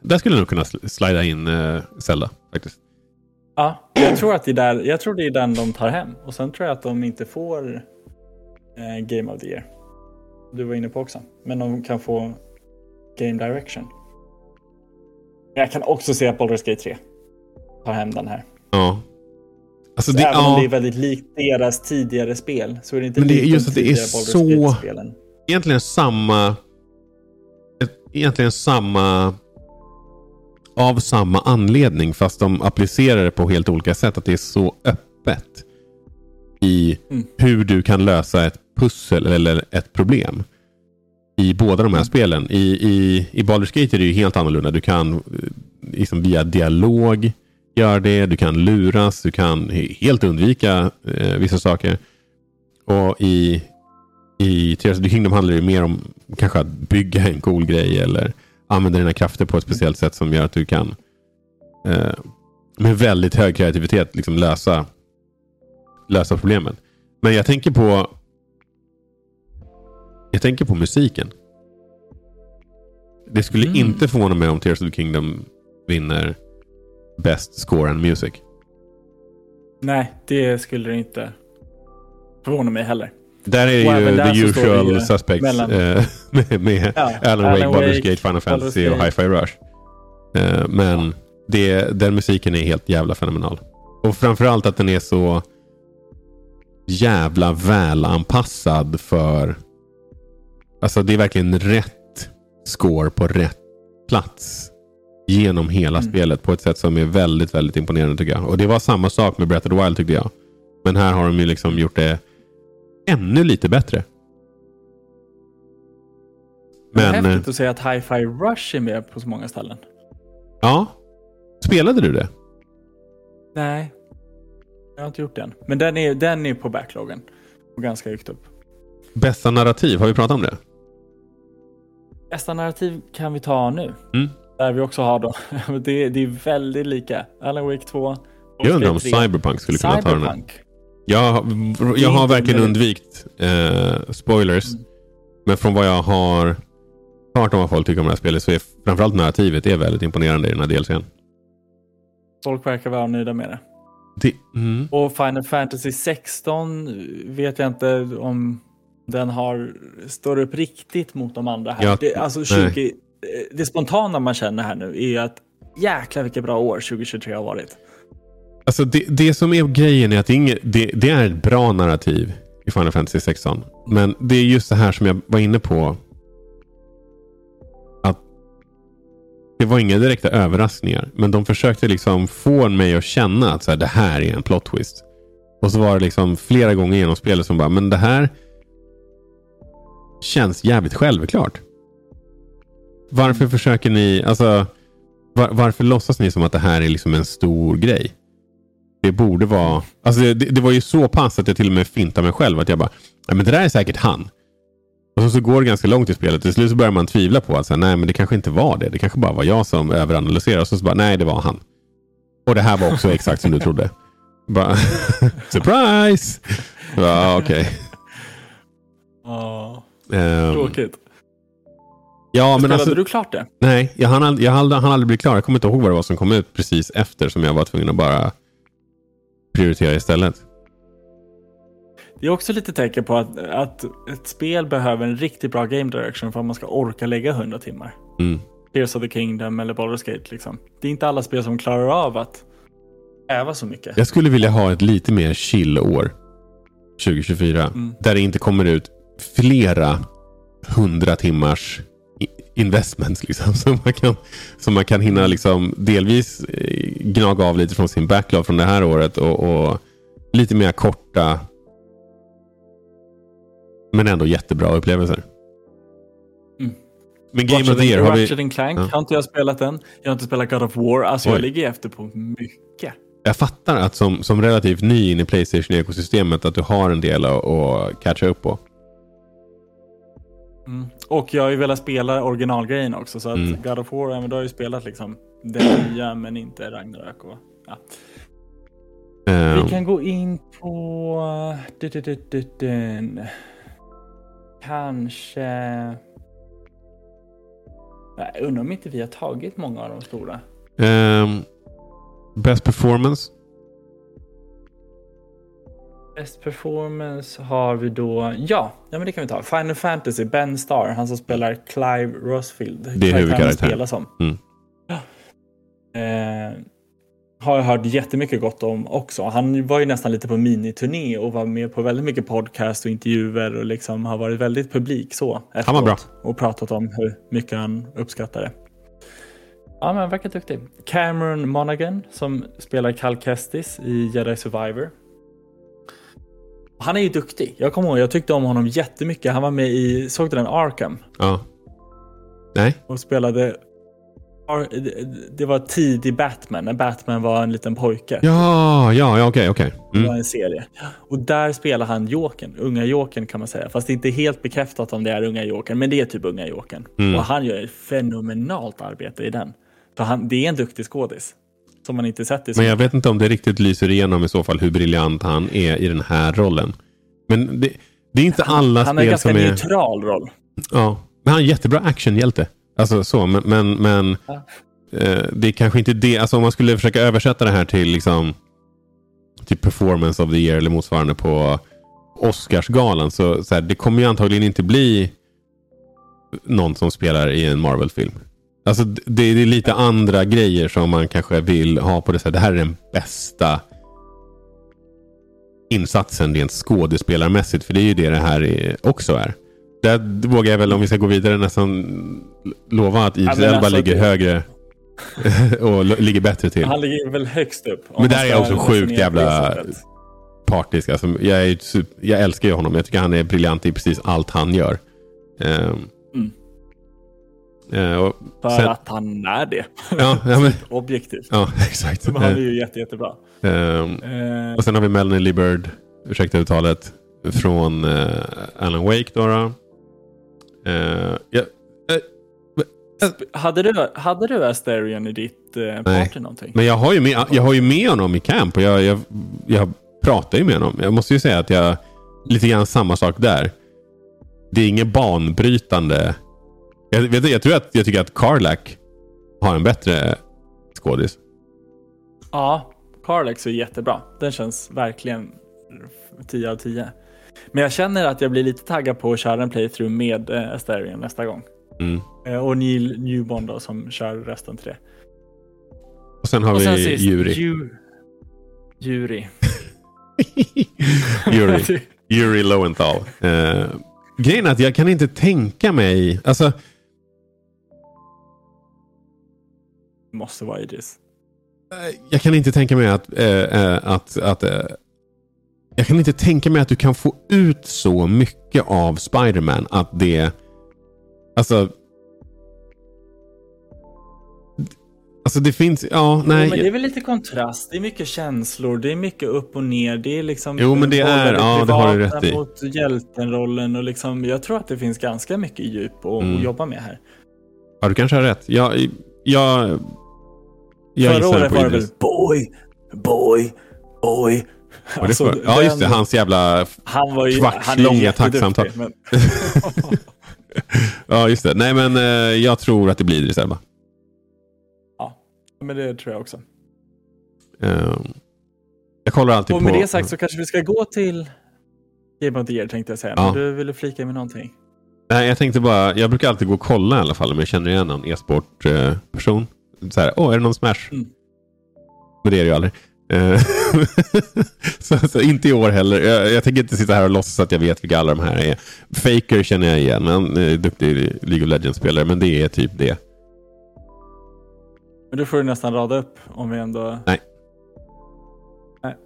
där skulle jag nog kunna slida in eh, Zelda faktiskt. Ja, jag tror att det är där, jag tror det är den de tar hem. Och sen tror jag att de inte får eh, Game of the Year. Du var inne på också. Men de kan få Game Direction. Jag kan också se att Baldur's Gate 3 tar hem den här. Ja. Alltså Så det, även om ja, det är väldigt likt deras tidigare spel så är det inte Men det är just att det är så- egentligen samma... Egentligen samma... Av samma anledning fast de applicerar det på helt olika sätt. Att det är så öppet. I Mm. hur du kan lösa ett pussel eller ett problem. I båda de här Mm. spelen. I, i, i Baldur's Gate är det ju helt annorlunda. Du kan eh, liksom via dialog göra det. Du kan luras. Du kan helt undvika eh, vissa saker. Och i i Tears of the Kingdom handlar det mer om kanske att bygga en cool grej eller använda dina krafter på ett speciellt sätt som gör att du kan eh, med väldigt hög kreativitet liksom lösa, lösa problemet. Men jag tänker på jag tänker på musiken. Det skulle Mm. inte förvåna mig om Tears of the Kingdom vinner Best Score and Music. Nej, det skulle det inte förvåna mig heller. Där är Och ju the usual ju suspects mellan- eh, med, med Ja, Alan Wake, Baldur's Gate, Final Fantasy och. Hi-Fi Rush. Eh, men det, den musiken är helt jävla fenomenal. Och framförallt att den är så jävla välanpassad för... Alltså det är verkligen rätt score på rätt plats genom hela Mm. spelet på ett sätt som är väldigt, väldigt imponerande tycker jag. Och det var samma sak med Breath of the Wild tyckte jag. Men här har de ju liksom gjort det ännu lite bättre. det är Men, eh, häftigt att säga att Hi-Fi Rush är med på så många ställen. ja. Spelade du det? Nej, jag har inte gjort det än. Men den är, den är på backloggen. Och ganska högt upp. Bästa narrativ, har vi pratat om det? Nästa narrativ kan vi ta nu. Mm. Där vi också har då, det, det är väldigt lika. Alan Wake 2. Jag undrar om Baldur's Gate 3. Cyberpunk skulle kunna ta den här. Cyberpunk. Jag, jag har verkligen undvikit eh, spoilers. Mm. Men från vad jag har hört om vad folk tycker om det här spelet så är framförallt narrativet är väldigt imponerande i den här DLCn. Folk verkar vara nöjda med det. Det, mm. Och Final Fantasy 16 vet jag inte om den har, står upp riktigt mot de andra här. Ja, det, alltså nej. 20, det spontana man känner här nu är ju att jäklar vilket bra år 2023 har varit. Alltså det, det som är grejen är att det är, inget, det, det är ett bra narrativ i Final Fantasy 16. Men det är just det här som jag var inne på. Att det var inga direkta överraskningar. Men de försökte liksom få mig att känna att så här, det här är en plot twist. Och så var det liksom flera gånger genom spelet som bara, men det här känns jävligt självklart. Varför försöker ni, alltså var, varför låtsas ni som att det här är liksom en stor grej? Det borde vara... Alltså det, det var ju så pass att jag till och med fintade mig själv. Att jag bara, nej men det där är säkert han. Och så, så går det ganska långt i spelet. Till slut så börjar man tvivla på att så här, nej men det kanske inte var det. Det kanske bara var jag som överanalyserade. Och så, så bara, nej det var han. Och det här var också exakt som du trodde. Bara, surprise! Ja, okej. Okay. Ehm, tråkigt. ja, men Spelade alltså, du klart det? nej, jag hann, ald- jag hann, hann aldrig bli klar. Jag kommer inte ihåg vad det var som kom ut precis efter som jag var tvungen att bara prioritera istället. Det är också lite tecken på att, att ett spel behöver en riktigt bra game direction för att man ska orka lägga 100 timmar. Mm. Tears of the Kingdom eller Baldur's Gate liksom. Det är inte alla spel som klarar av att äva så mycket. Jag skulle vilja ha ett lite mer chill år. 2024. Mm. Där det inte kommer ut flera hundra timmars investments. Liksom, som, man kan, som man kan hinna liksom, delvis eh, gnaga av lite från sin backlog från det här året. Och, och lite mer korta. Men ändå jättebra upplevelser. Mm. Men Game Ratchet of the Year har vi... Ratchet Clank Ja. har inte jag spelat än. Jag har inte spelat God of War. Alltså Oj. jag ligger efter på mycket. Jag fattar att som, som relativt ny in i Playstation-ekosystemet att du har en del att, att catcha upp på. Mm. Och jag har ju velat spela originalgrejen också. Så att Mm. God of War, men då har ju spelat liksom det nya men inte Ragnarök. Och, ja. Ehm, Vi kan gå in på... du- du- du- du- den. Kanske... Jag undrar om inte vi har tagit många av de stora. ehm, best performance. Best performance har vi då... Ja, ja men det kan vi ta. Final Fantasy, Ben Starr, han som spelar Clive Rosfield. Det är huvudkaraktären. spelar som. Mm. Ja. Eh, har jag hört jättemycket gott om också. Han var ju nästan lite på miniturné och var med på väldigt mycket podcast och intervjuer och liksom har varit väldigt publik så. Han var bra. Och pratat om hur mycket han uppskattar det. Ja, men verkar duktig. Cameron Monaghan som spelar Cal Kestis i Jedi Survivor. Han är ju duktig. Jag kommer ihåg, jag tyckte om honom jättemycket. Han var med i, såg du den Arkham? Ja. Nej. Och spelade det var tidig Batman, när Batman var en liten pojke. Ja, ja, ja okej, okej. Det Mm. var en serie. Och där spelar han Jokern, unga Jokern kan man säga. Fast det är inte helt bekräftat om det är unga Jokern, men det är typ unga Jokern. Mm. Och han gör ett fenomenalt arbete i den. För han, det är en duktig skådis. Som man inte sett i Men jag vet inte om det riktigt lyser igenom i så fall hur briljant han är i den här rollen. Men det, det är inte alla Han har en spel ganska som är... neutral roll. Ja, men han är en jättebra actionhjälte. Alltså så, men, men, men Ja. eh, det är kanske inte det. Alltså om man skulle försöka översätta det här till liksom typ performance of the year eller motsvarande på Oscarsgalan. Så, så här, det kommer ju antagligen inte bli någon som spelar i en Marvel-film. Alltså det, det är lite andra grejer som man kanske vill ha på det sättet. Det här är den bästa insatsen rent skådespelarmässigt. För det är ju det det här är, också är. Där vågar jag väl, om vi ska gå vidare, nästan lova att Idris Elba alltså, ligger det- högre och ligger bättre till. Han ligger väl högst upp. Men där är jag också sjukt jävla-. Partisk. Alltså, jag, är, jag älskar ju honom. Jag tycker han är briljant i precis allt han gör. Ehm, Mm. Eh, För sen- att han är det. ja, ja, men, Objektivt. ja, exakt. Men han är ju jätte, jättebra. Ehm, Eh, och sen har vi Melanie Libbard, ursäkta uttalet, från eh, Alan Wake. Då. Eh, ja, hade, du, hade du Asterion i ditt eh, party någonting? Men jag har ju med, jag har ju med honom i camp och jag, jag, jag pratar ju med honom. Jag måste ju säga att jag, lite grann samma sak där. Det är inget banbrytande. Jag, vet, du, jag tror att jag tycker att Carlack har en bättre skådis. Ja, Carlex är jättebra. Den känns verkligen 10 av 10. Men jag känner att jag blir lite taggad på att köra en playthrough med eh, Asterion nästa gång. Mm. Eh, och Neil Newbond då som kör resten till det. Och sen har och sen vi sist, Yuri. Ju- Yuri. Yuri. Yuri Lowenthal. Eh, grejen är att jag kan inte tänka mig... Alltså, Måste vara Idris. jag kan inte tänka mig att... Eh, eh, att, att eh, jag kan inte tänka mig att du kan få ut så mycket av Spider-Man att det... Alltså... Alltså det finns... Ja, nej. Jo, men det är väl lite kontrast. Det är mycket känslor. Det är mycket upp och ner. Det är liksom... Jo, men det är- ja, det har du rätt i. mot hjältenrollen och liksom. Jag tror att det finns ganska mycket djup att Mm. jobba med här. Ja, du kanske har rätt. Jag, jag, jag Förra året var det väl boy, boy, boy. Alltså, för, ja, just det. Hans jävla... Han var ju... kvarts han är långa jätteduktig, tacksamtal. Men, Ja, just det. Nej, men eh, jag tror att det blir Idris Elba. ja, men det tror jag också. Eh, jag kollar alltid Och på... med det sagt så kanske vi ska gå till Game of the Year tänkte jag säga. Ja. Men du ville flika med någonting. Nej, jag tänkte bara... Jag brukar alltid gå och kolla i alla fall om jag känner igen någon e-sport-person. så här, åh, är det någon Smash? Mm. Men det är det ju aldrig. Eh, så, så inte i år heller. Jag, jag tänker inte sitta här och låtsas att jag vet vilka alla de här är. Faker känner jag igen. Han är duktig League of Legends-spelare, men det är typ det. Men då får du nästan rada upp om vi ändå... Nej. Nej.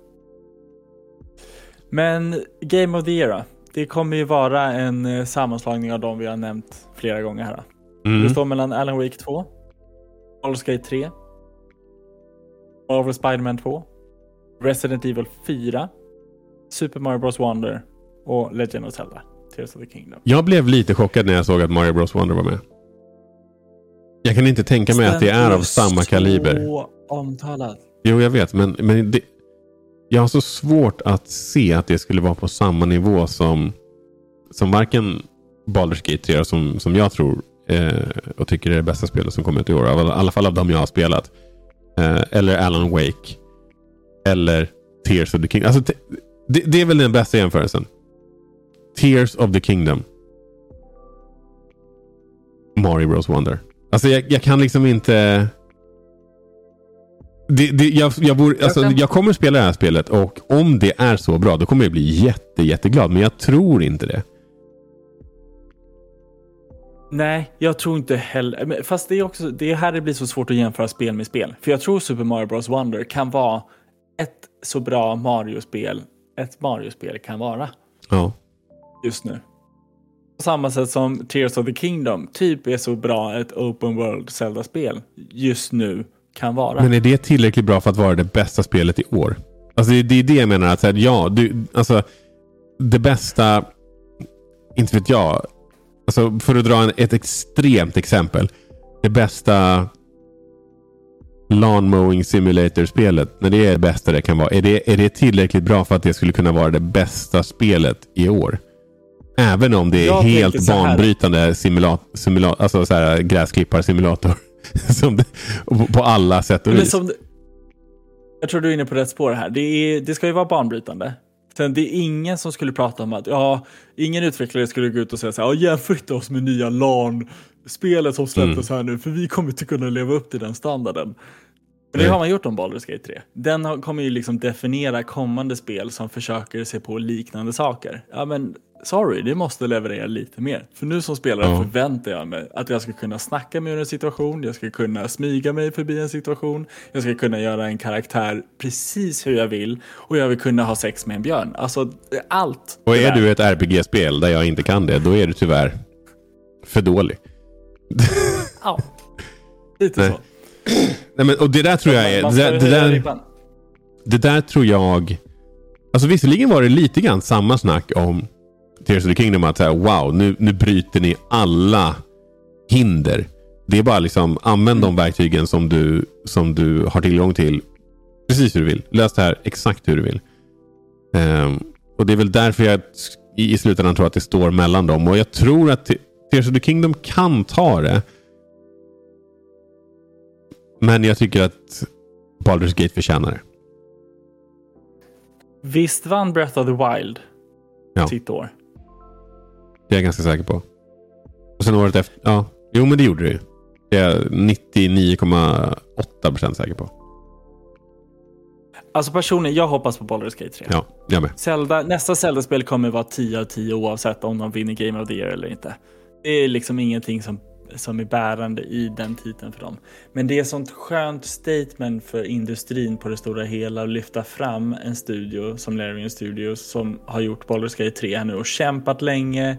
Men Game of the Year? Det kommer ju vara en eh, sammanslagning av de vi har nämnt flera gånger här. Mm. Det står mellan Alan Wake 2, Baldur's Gate 3, Marvel Spider-Man 2, Resident Evil 4, Super Mario Bros Wonder och Legend of Zelda, Tears of the Kingdom. Jag blev lite chockad när jag såg att Mario Bros Wonder var med. Jag kan inte tänka mig att det är av samma kaliber. Omtalad. Jo, jag vet, men, men det, jag har så svårt att se att det skulle vara på samma nivå som, som varken Baldur's Gate 3 som, som jag tror eh, och tycker är det bästa spelet som kommer ut i år. I alla fall av de jag har spelat. Eh, eller Alan Wake. Eller Tears of the Kingdom. Alltså, det, det är väl den bästa jämförelsen. Tears of the Kingdom. Mario Bros Wonder. Alltså jag, jag kan liksom inte... Det, det, jag, jag, bor, alltså, jag kommer spela det här spelet och om det är så bra då kommer jag bli jätte, jätteglad. Men jag tror inte det. Nej, jag tror inte heller. Fast det är också det är här det blir så svårt att jämföra spel med spel. För jag tror Super Mario Bros Wonder kan vara ett så bra Mario-spel ett Mario-spel kan vara Ja. just nu. På samma sätt som Tears of the Kingdom typ är så bra ett open world Zelda-spel just nu kan vara. Men är det tillräckligt bra för att vara det bästa spelet i år? Alltså det, det är det jag menar. Att, så här, ja, du, alltså, det bästa, inte vet jag. Alltså, för att dra en, ett extremt exempel. Det bästa Lawn Mowing Simulator-spelet, när det är det bästa det kan vara, är det, är det tillräckligt bra för att det skulle kunna vara det bästa spelet i år? Även om det är Jag helt banbrytande simulat, simulat, alltså så här, gräsklipparsimulator. Som det, på alla sätt och vis. jag tror du är inne på rätt spår här. Det, är, det ska ju vara banbrytande. Sen det är ingen som skulle prata om att, ja, ingen utvecklare skulle gå ut och säga så här, ja, jämför inte oss med nya LAN-spelet som släpptes här nu, för vi kommer inte kunna leva upp till den standarden. Men det har man gjort om Baldur's Gate 3. Den kommer ju liksom definiera kommande spel som försöker se på liknande saker. Ja, men sorry, det måste leverera lite mer. För nu som spelare Ja. förväntar jag mig att jag ska kunna snacka med ur en situation, jag ska kunna smyga mig förbi en situation, jag ska kunna göra en karaktär precis hur jag vill och jag vill kunna ha sex med en björn. Alltså allt. Och är du ett RPG-spel där jag inte kan det, då är du tyvärr för dålig. Ja, lite Nej. så. Nej, men, och det där tror jag är... Det där, det, där, det där tror jag... Alltså visserligen var det lite grann samma snack om Tears of the Kingdom. Att så här, wow, nu, nu bryter ni alla hinder. Det är bara liksom, använd de verktygen som du, som du har tillgång till. Precis hur du vill. Lös det här exakt hur du vill. Ehm, och det är väl därför jag i, i slutändan tror att det står mellan dem. Och jag tror att Te- Tears of the Kingdom kan ta det. Men jag tycker att Baldur's Gate förtjänar det. Visst vann Breath of the Wild Ja. sitt år? Det är jag ganska säker på. Och sen året efter. Ja, jo men det gjorde det ju. Det är jag 99,8 procent säker på. Alltså personligen, jag hoppas på Baldur's Gate 3. Ja, jag med. Zelda, nästa Zelda-spel kommer vara 10 av 10 oavsett om de vinner Game of the Year eller inte. Det är liksom ingenting som, som är bärande i den titeln för dem. Men det är sånt skönt statement för industrin på det stora hela att lyfta fram en studio som Larian Studios som har gjort Baldur's Gate 3 här nu och kämpat länge,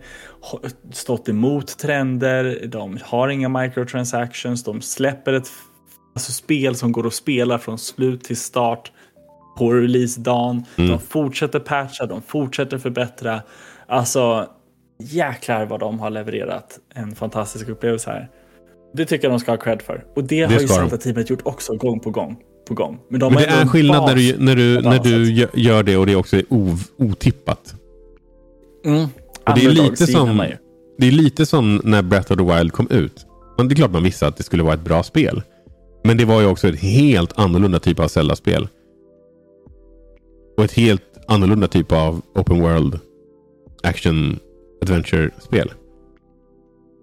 stått emot trender, de har inga microtransactions, de släpper ett alltså, spel som går att spela från slut till start på releasedagen. De fortsätter patcha, de fortsätter förbättra. Alltså, jäklar vad de har levererat en fantastisk upplevelse här. Det tycker jag de ska ha cred för. Och det, har ju. Zelda-teamet gjort också gång på gång. På gång. Men, de Men det är en skillnad när du, när du, när du gör det och det också är otippat. Mm. Och det är lite som-. Det är lite som när Breath of the Wild kom ut. Men det är klart man visste att det skulle vara ett bra spel. Men det var ju också ett helt annorlunda typ av Zelda-spel. Och ett helt annorlunda typ av open world action adventure-spel.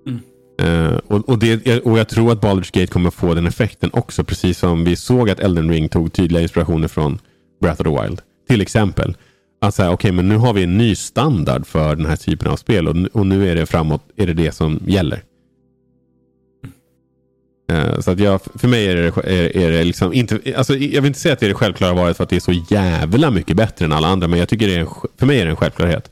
Mm. Eh, och, och, det, och jag tror att Baldur's Gate kommer få den effekten också. Precis som vi såg att Elden Ring tog tydliga inspirationer från Breath of the Wild. Till exempel. Att säga, okej, men nu har vi en ny standard för den här typen av spel och, nu- och nu är det framåt, är det det som gäller. Eh, Så att jag, för mig är det, är, är det liksom inte, alltså jag vill inte säga att det är det självklara valet för att det är så jävla mycket bättre än alla andra, men jag tycker det är en, för mig är det en självklarhet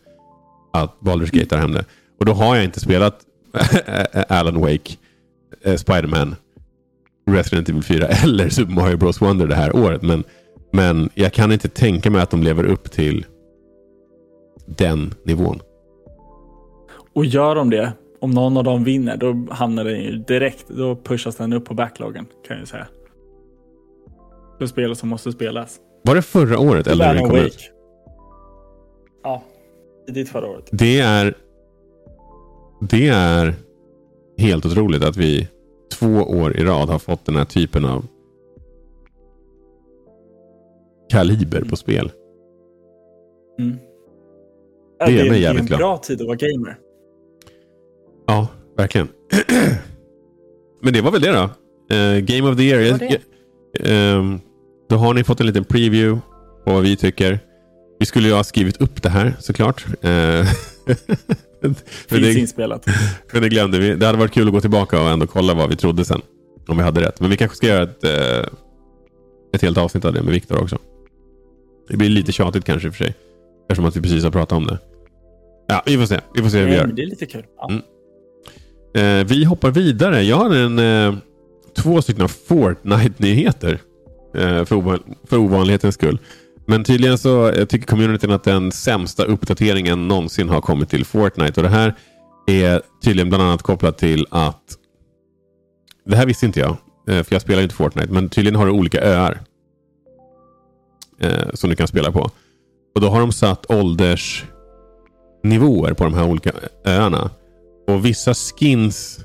att Baldur's Gate tar hem det. Och då har jag inte spelat Alan Wake, eh, Spider-Man, Resident Evil 4 eller Super Mario Bros Wonder det här året, men, men jag kan inte tänka mig att de lever upp till den nivån. Och gör de det, om någon av dem vinner, då hamnar den ju direkt, då pushas den upp på backloggen kan jag säga. För spel som måste spelas. Var det förra året Ring Alan Wake. Ja, tidigt förra året. Det är, det är helt otroligt att vi två år i rad har fått den här typen av kaliber på spel. Mm. Det är mig det är jävligt en glad. bra tid att vara gamer. Ja, verkligen. Men det var väl det då. Eh, Game of the year. Det jag- ehm, då har ni fått en liten preview på vad vi tycker. Vi skulle ju ha skrivit upp det här såklart. Eh, Finns det, inspelat. men det glömde vi. Det hade varit kul att gå tillbaka och ändå kolla vad vi trodde sen. Om vi hade rätt. Men vi kanske ska göra ett, eh, ett helt avsnitt av det med Viktor också. Det blir lite tjatigt kanske i och för sig. Eftersom att vi precis har pratat om det. Ja, vi får se. Vi får se hur vi gör. det är lite kul. Ja. Mm. Eh, vi hoppar vidare. Jag har en, två stycken Fortnite-nyheter. För ovanlighetens skull. Men tydligen så eh, tycker communityn att den sämsta uppdateringen någonsin har kommit till Fortnite. Och det här är tydligen bland annat kopplat till att... Det här visste inte jag. Eh, för jag spelar inte Fortnite. Men tydligen har du olika öar. eh, Som du kan spela på. Och då har de satt åldersnivåer på de här olika öarna. Och vissa skins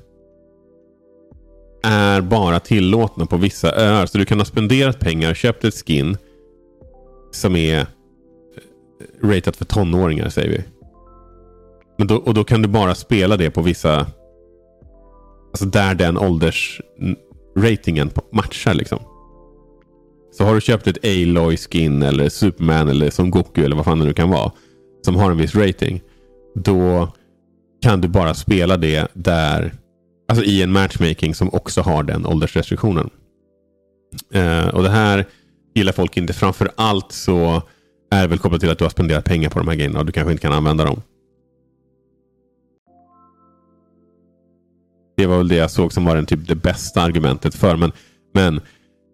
är bara tillåtna på vissa öar. Så du kan ha spenderat pengar, köpt ett skin som är eh, ratat för tonåringar säger vi. Men då, och då kan du bara spela det på vissa... Alltså där den åldersratingen matchar liksom. Så har du köpt ett Aloy skin eller Superman eller som Goku eller vad fan det nu kan vara. Som har en viss rating. Då kan du bara spela det där. Alltså i en matchmaking som också har den åldersrestriktionen. Uh, och det här gillar folk inte. Framför allt så är det väl kopplat till att du har spenderat pengar på de här grejerna och du kanske inte kan använda dem. Det var väl det jag såg som var den typ det bästa argumentet för. Men, men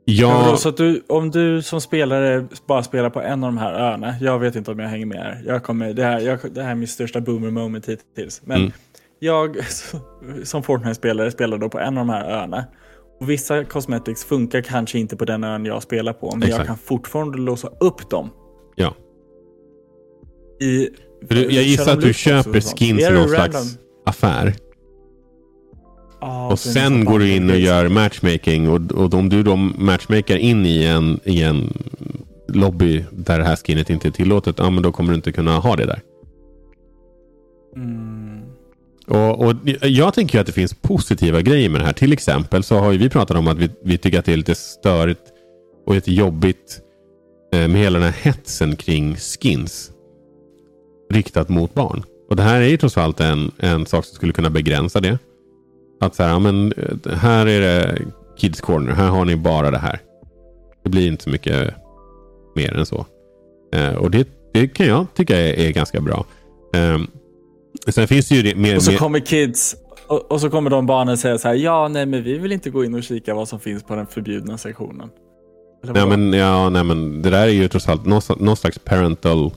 Ja. jag... Så att du, om du som spelare bara spelar på en av de här öarna. Jag vet inte om jag hänger med här. Jag kommer, det, här jag, det här är min största boomer moment hittills. Men Mm. jag som Fortnite-spelare spelar då på en av de här öarna. Vissa cosmetics funkar kanske inte på den ön jag spelar på. Men Exakt. jag kan fortfarande låsa upp dem. Ja. I, du, jag gissar att du köper skins i någon random? slags affär. Ja, Och sen går du in och gör matchmaking. Och, och om du då matchmakar in i en, i en lobby där det här skinnet inte är tillåtet. Ja, men då kommer du inte kunna ha det där. Och, och Jag tänker ju att det finns positiva grejer med det här. Till exempel så har ju vi pratat om att vi, vi tycker att det är lite störigt och lite jobbigt eh, med hela den här hetsen kring skins. Riktat mot barn. Och det här är ju trots allt en, en sak som skulle kunna begränsa det. Att så här, ja, men eh, här är det Kids Corner. Här har ni bara det här. Det blir inte så mycket mer än så. Eh, och det, det kan jag tycka är, är ganska bra. Ehm, Eh, sen finns det ju det, mer, Och så mer, kommer kids och, och så kommer de barnen säga så här. Ja, nej, men vi vill inte gå in och kika vad som finns på den förbjudna sektionen. Ja men, ja, nej, men det där är ju trots allt någon, någon slags parental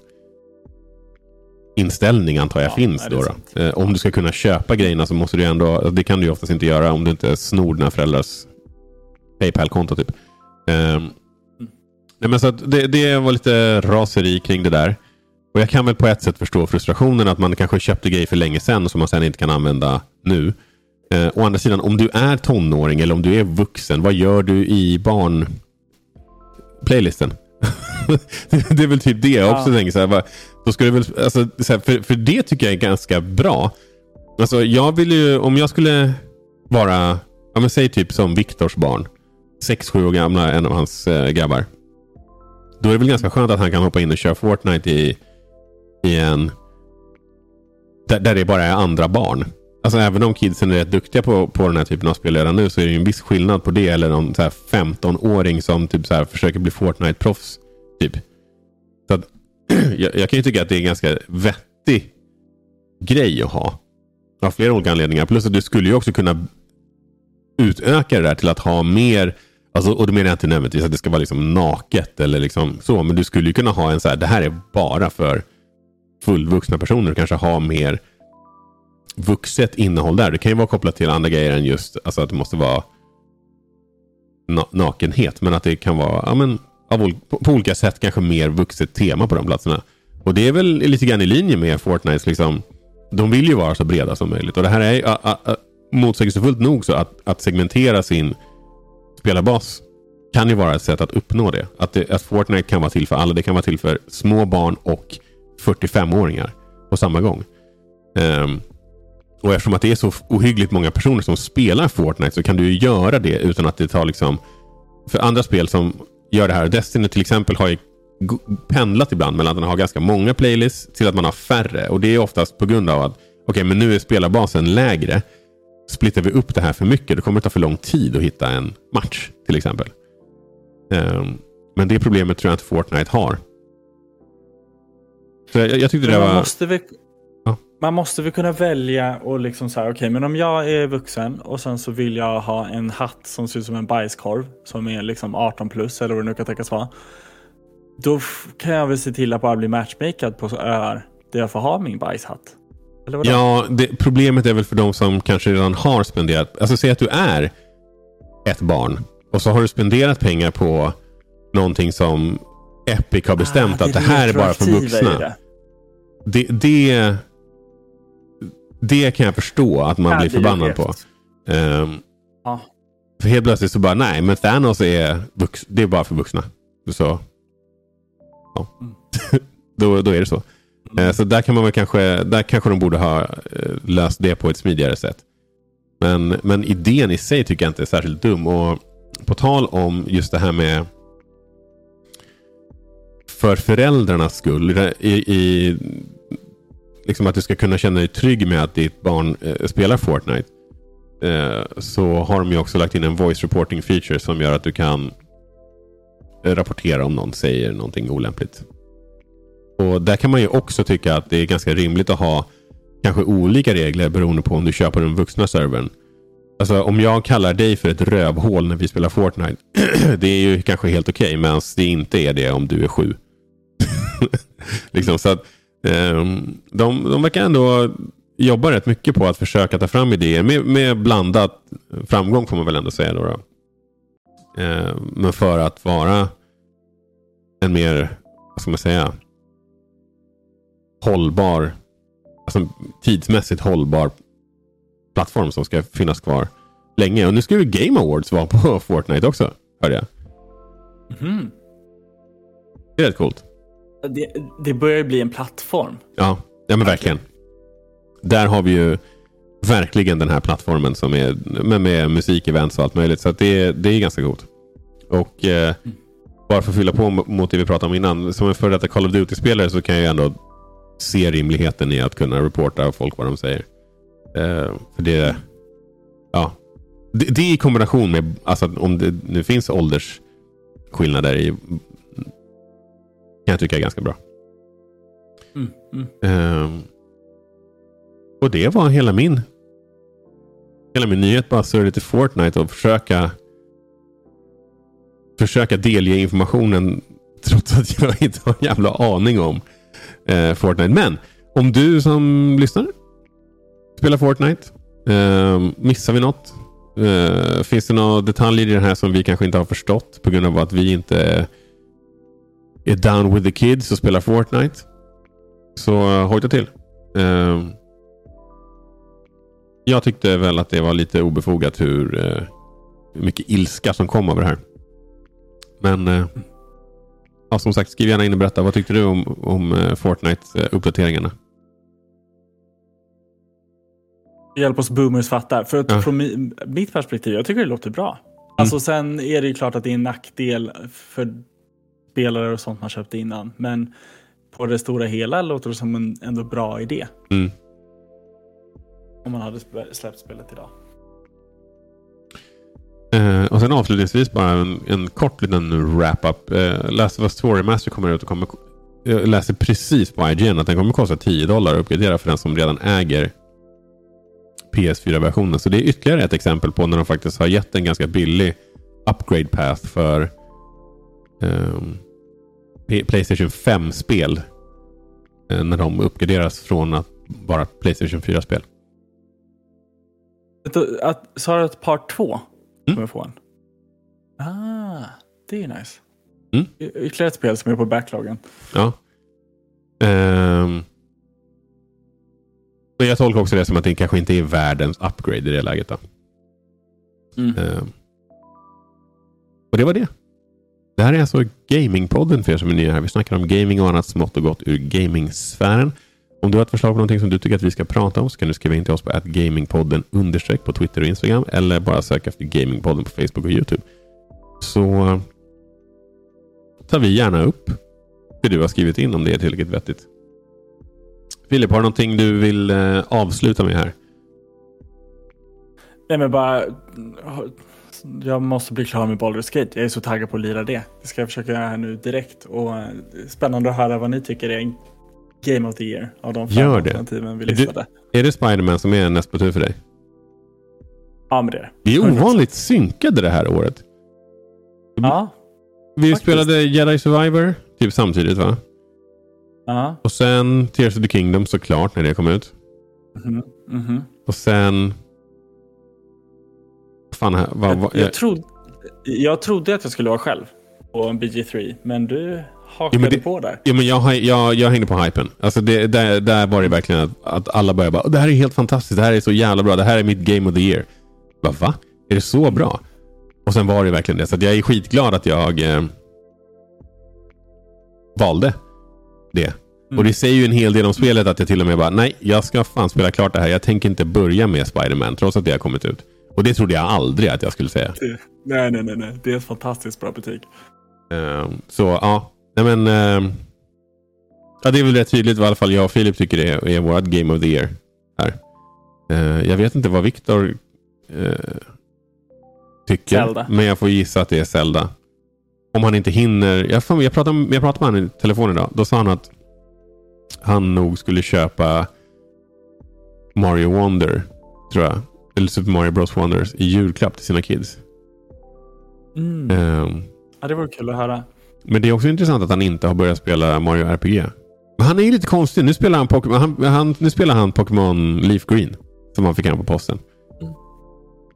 inställning antar jag Ja, finns då. då. Eh, om du ska kunna köpa grejerna så måste du ändå, det kan du ju oftast inte göra om du inte snor dina föräldrars Paypal-konto typ. Ehm, nej, men så det, det var lite raseri kring det där. Och jag kan väl på ett sätt förstå frustrationen att man kanske köpte grejer för länge sedan som man sen inte kan använda nu. Eh, å andra sidan, om du är tonåring eller om du är vuxen, vad gör du i barn playlisten. det, är väl typ det jag också Ja. tänker. Så här, bara, då ska det väl, alltså, så här, för, för det tycker jag är ganska bra. Alltså, jag vill ju, om jag skulle vara, ja, men säg typ som Viktors barn. sex sju år gamla, en av hans eh, grabbar. Då är det väl ganska skönt att han kan hoppa in och köra Fortnite i, i en... Där, där det bara är andra barn. Alltså även om kidsen är rätt duktiga på, på den här typen av spel redan nu så är det ju en viss skillnad på det eller någon så här 15-åring som typ så här försöker bli Fortnite-proffs. Typ. Så att, jag, jag kan ju tycka att det är en ganska vettig grej att ha. Av flera olika anledningar. Plus att du skulle ju också kunna utöka det där till att ha mer Alltså, och då menar jag inte nödvändigtvis att det ska vara liksom naket eller liksom så. Men du skulle ju kunna ha en så här, det här är bara för fullvuxna personer. och kanske ha mer vuxet innehåll där. Det kan ju vara kopplat till andra grejer än just alltså att det måste vara na nakenhet. Men att det kan vara ja, men, av, ol- på, olika sätt kanske mer vuxet tema på de platserna. Och det är väl lite grann i linje med Fortnites liksom. De vill ju vara så breda som möjligt. Och det här är ju, motsägelsefullt nog så att, att segmentera sin spelarbas kan ju vara ett sätt att uppnå det. Att, det. att Fortnite kan vara till för alla. Det kan vara till för små barn och 45-åringar på samma gång. Um, och eftersom att det är så ohyggligt många personer som spelar Fortnite så kan du ju göra det utan att det tar liksom... För andra spel som gör det här, Destiny till exempel har ju pendlat ibland mellan att man har ganska många playlists till att man har färre. Och det är oftast på grund av att okej, men nu är spelarbasen lägre. Splittar vi upp det här för mycket, då kommer det ta för lång tid att hitta en match till exempel. Um, men det problemet tror jag inte Fortnite har. Så jag, jag tyckte det man var... måste. Ja. man måste väl kunna välja och liksom så här, okej, okay, men om jag är vuxen och sen så vill jag ha en hatt som ser ut som en bajskorv som är liksom 18 plus eller vad det nu kan tänkas vara. Då kan jag väl se till att bara bli matchmakad på öar där jag får ha min bajshatt. Ja, det, problemet är väl för de som kanske redan har spenderat. Alltså säg att du är ett barn och så har du spenderat pengar på någonting som Epic har bestämt ah, att det här är bara för vuxna. Det. Det, det, kan jag förstå att man blir förbannad på. Um, ah. För helt plötsligt så bara, nej, men Thanos är, vux, det är bara för vuxna. Så, ja. Mm. då, då är det så. Mm. Så där kan man väl kanske, där kanske de borde ha eh, löst det på ett smidigare sätt. Men, men idén i sig tycker jag inte är särskilt dum. Och på tal om just det här med för föräldrarnas skull. I, i, liksom att du ska kunna känna dig trygg med att ditt barn eh, spelar Fortnite. Eh, så har de ju också lagt in en voice reporting feature som gör att du kan eh, rapportera om någon säger någonting olämpligt. Och Där kan man ju också tycka att det är ganska rimligt att ha kanske olika regler beroende på om du kör på den vuxna servern. Alltså om jag kallar dig för ett rövhål när vi spelar Fortnite. det är ju kanske helt okej, okay, men det inte är det om du är sju. liksom, så att, um, de, de verkar ändå jobba rätt mycket på att försöka ta fram idéer med, med blandat framgång får man väl ändå säga. Då, då. Uh, men för att vara en mer, vad ska man säga, hållbar, alltså tidsmässigt hållbar plattform som ska finnas kvar länge. Och nu ska ju Game Awards vara på Fortnite också, hörde jag. Mm. Det är rätt coolt. Det, det börjar ju bli en plattform. Ja, ja men verkligen. Där har vi ju verkligen den här plattformen som är med, med musikevents och allt möjligt. Så det, det är ganska coolt. Och eh, bara för att fylla på mot det vi pratade om innan. Som en före detta Call of Duty-spelare så kan jag ändå se rimligheten i att kunna reporta folk vad de säger. Eh, för det, ja, det, det i kombination med, alltså om det nu finns åldersskillnader i, kan jag tycka är ganska bra. Mm, mm. Eh, och det var hela min hela min nyhet. Bara surra lite Fortnite och försöka försöka delge informationen trots att jag inte har en jävla aning om eh, Fortnite. Men om du som lyssnar spelar Fortnite. Eh, missar vi något? Eh, finns det några detaljer i det här som vi kanske inte har förstått på grund av att vi inte är down with the kids och spelar Fortnite? Så uh, hojta till. Uh, jag tyckte väl att det var lite obefogat hur, hur mycket ilska som kom av det här. Men uh, ja, som sagt, skriv gärna in och berätta. Vad tyckte du om, om Fortnite-uppdateringarna? Hjälp oss boomers fatta. För att ja. från mitt perspektiv, jag tycker det låter bra. Mm. Alltså sen är det ju klart att det är en nackdel för spelare och sånt man köpte innan. Men på det stora hela låter det som en ändå bra idé. Mm. Om man hade släppt spelet idag. Eh, och sen avslutningsvis bara en, en kort liten wrap-up. Eh, Last of Us 2 Remaster kommer ut och kommer... Jag läser precis på IGN att den kommer kosta 10 dollar att uppgradera för den som redan äger PS4-versionen. Så det är ytterligare ett exempel på när de faktiskt har gett en ganska billig upgrade path för um, Playstation 5-spel. Uh, när de uppgraderas från att vara Playstation 4-spel. Sa du att Part 2 kommer mm. få en? Ah, det är nice. Mm. Ytterligare ett spel som är på backloggen. Ja. Um, men jag tolkar också det som att det kanske inte är världens upgrade i det läget. Då. Mm. Uh, och det var det. Det här är alltså Gamingpodden för er som är nya här. Vi snackar om gaming och annat smått och gott ur gamingsfären. Om du har ett förslag på någonting som du tycker att vi ska prata om så kan du skriva in till oss på att gamingpodden understreck på Twitter och Instagram eller bara söka efter Gamingpodden på Facebook och YouTube. Så eh, tar vi gärna upp det du har skrivit in om det är tillräckligt vettigt. Filip, har du någonting du vill eh, avsluta med här? Nej men bara... Jag måste bli klar med Baldur's Gate. Jag är så taggad på att lira det. Det ska jag försöka göra här nu direkt. Och eh, Spännande att höra vad ni tycker är Game of the Year av de fem Gör det. alternativen vi Du- listade. Är det Spiderman som är näst på tur för dig? Ja, men det är det. Vi är 100%. ovanligt synkade det här året. Ja. Vi Faktiskt. spelade Jedi Survivor typ samtidigt va? Ja. Och sen Tears of the Kingdom såklart när det kom ut. Mhm. Mhm. Och sen... Fan, här- vad, vad, Jag, jag, trodde, jag trodde att jag skulle vara själv på en BG3, men du hakade Ja, det- på där. Ja, men jag, jag, jag hängde på hypen. Alltså det, där, där var det verkligen att, att alla började bara "Åh, det här är helt fantastiskt. Det här är så jävla bra. Det här är mitt game of the year. Bara, va? Är det så bra? Och sen var det verkligen det. Så jag är skitglad att jag eh, valde det. Och det säger ju en hel del om spelet att jag till och med bara nej, jag ska fan spela klart det här. Jag tänker inte börja med Spider-Man trots att det har kommit ut. Och det trodde jag aldrig att jag skulle säga. Nej, nej, nej, nej. Det är ett fantastiskt bra betyg. Eh, så ja, nej men. eh, ja, det är väl rätt tydligt vad i alla fall jag och Filip tycker det är, är vårt Game of the Year. Här. Eh, jag vet inte vad Viktor eh, tycker. Zelda. Men jag får gissa att det är Zelda. Om han inte hinner. Jag, fan, jag, pratade, jag pratade med honom i telefon idag. Då sa han att han nog skulle köpa Mario Wonder. Tror jag. Eller Super Mario Bros Wonders i julklapp till sina kids. Mm. Eh, Ja, det vore kul att höra. men det är också intressant att han inte har börjat spela Mario RPG. Men han är ju lite konstig. Nu spelar han, Pokémon, han, han, nu spelar han Pokémon Leaf Green. Som han fick hem på posten.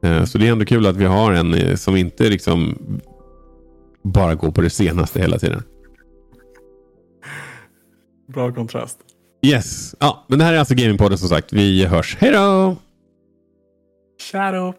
Eh, Så det är ändå kul att vi har en eh, som inte liksom bara går på det senaste hela tiden. Bra kontrast. Yes. Ja, men det här är alltså Gamingpodden som sagt. Vi hörs. Hej då! Shadow.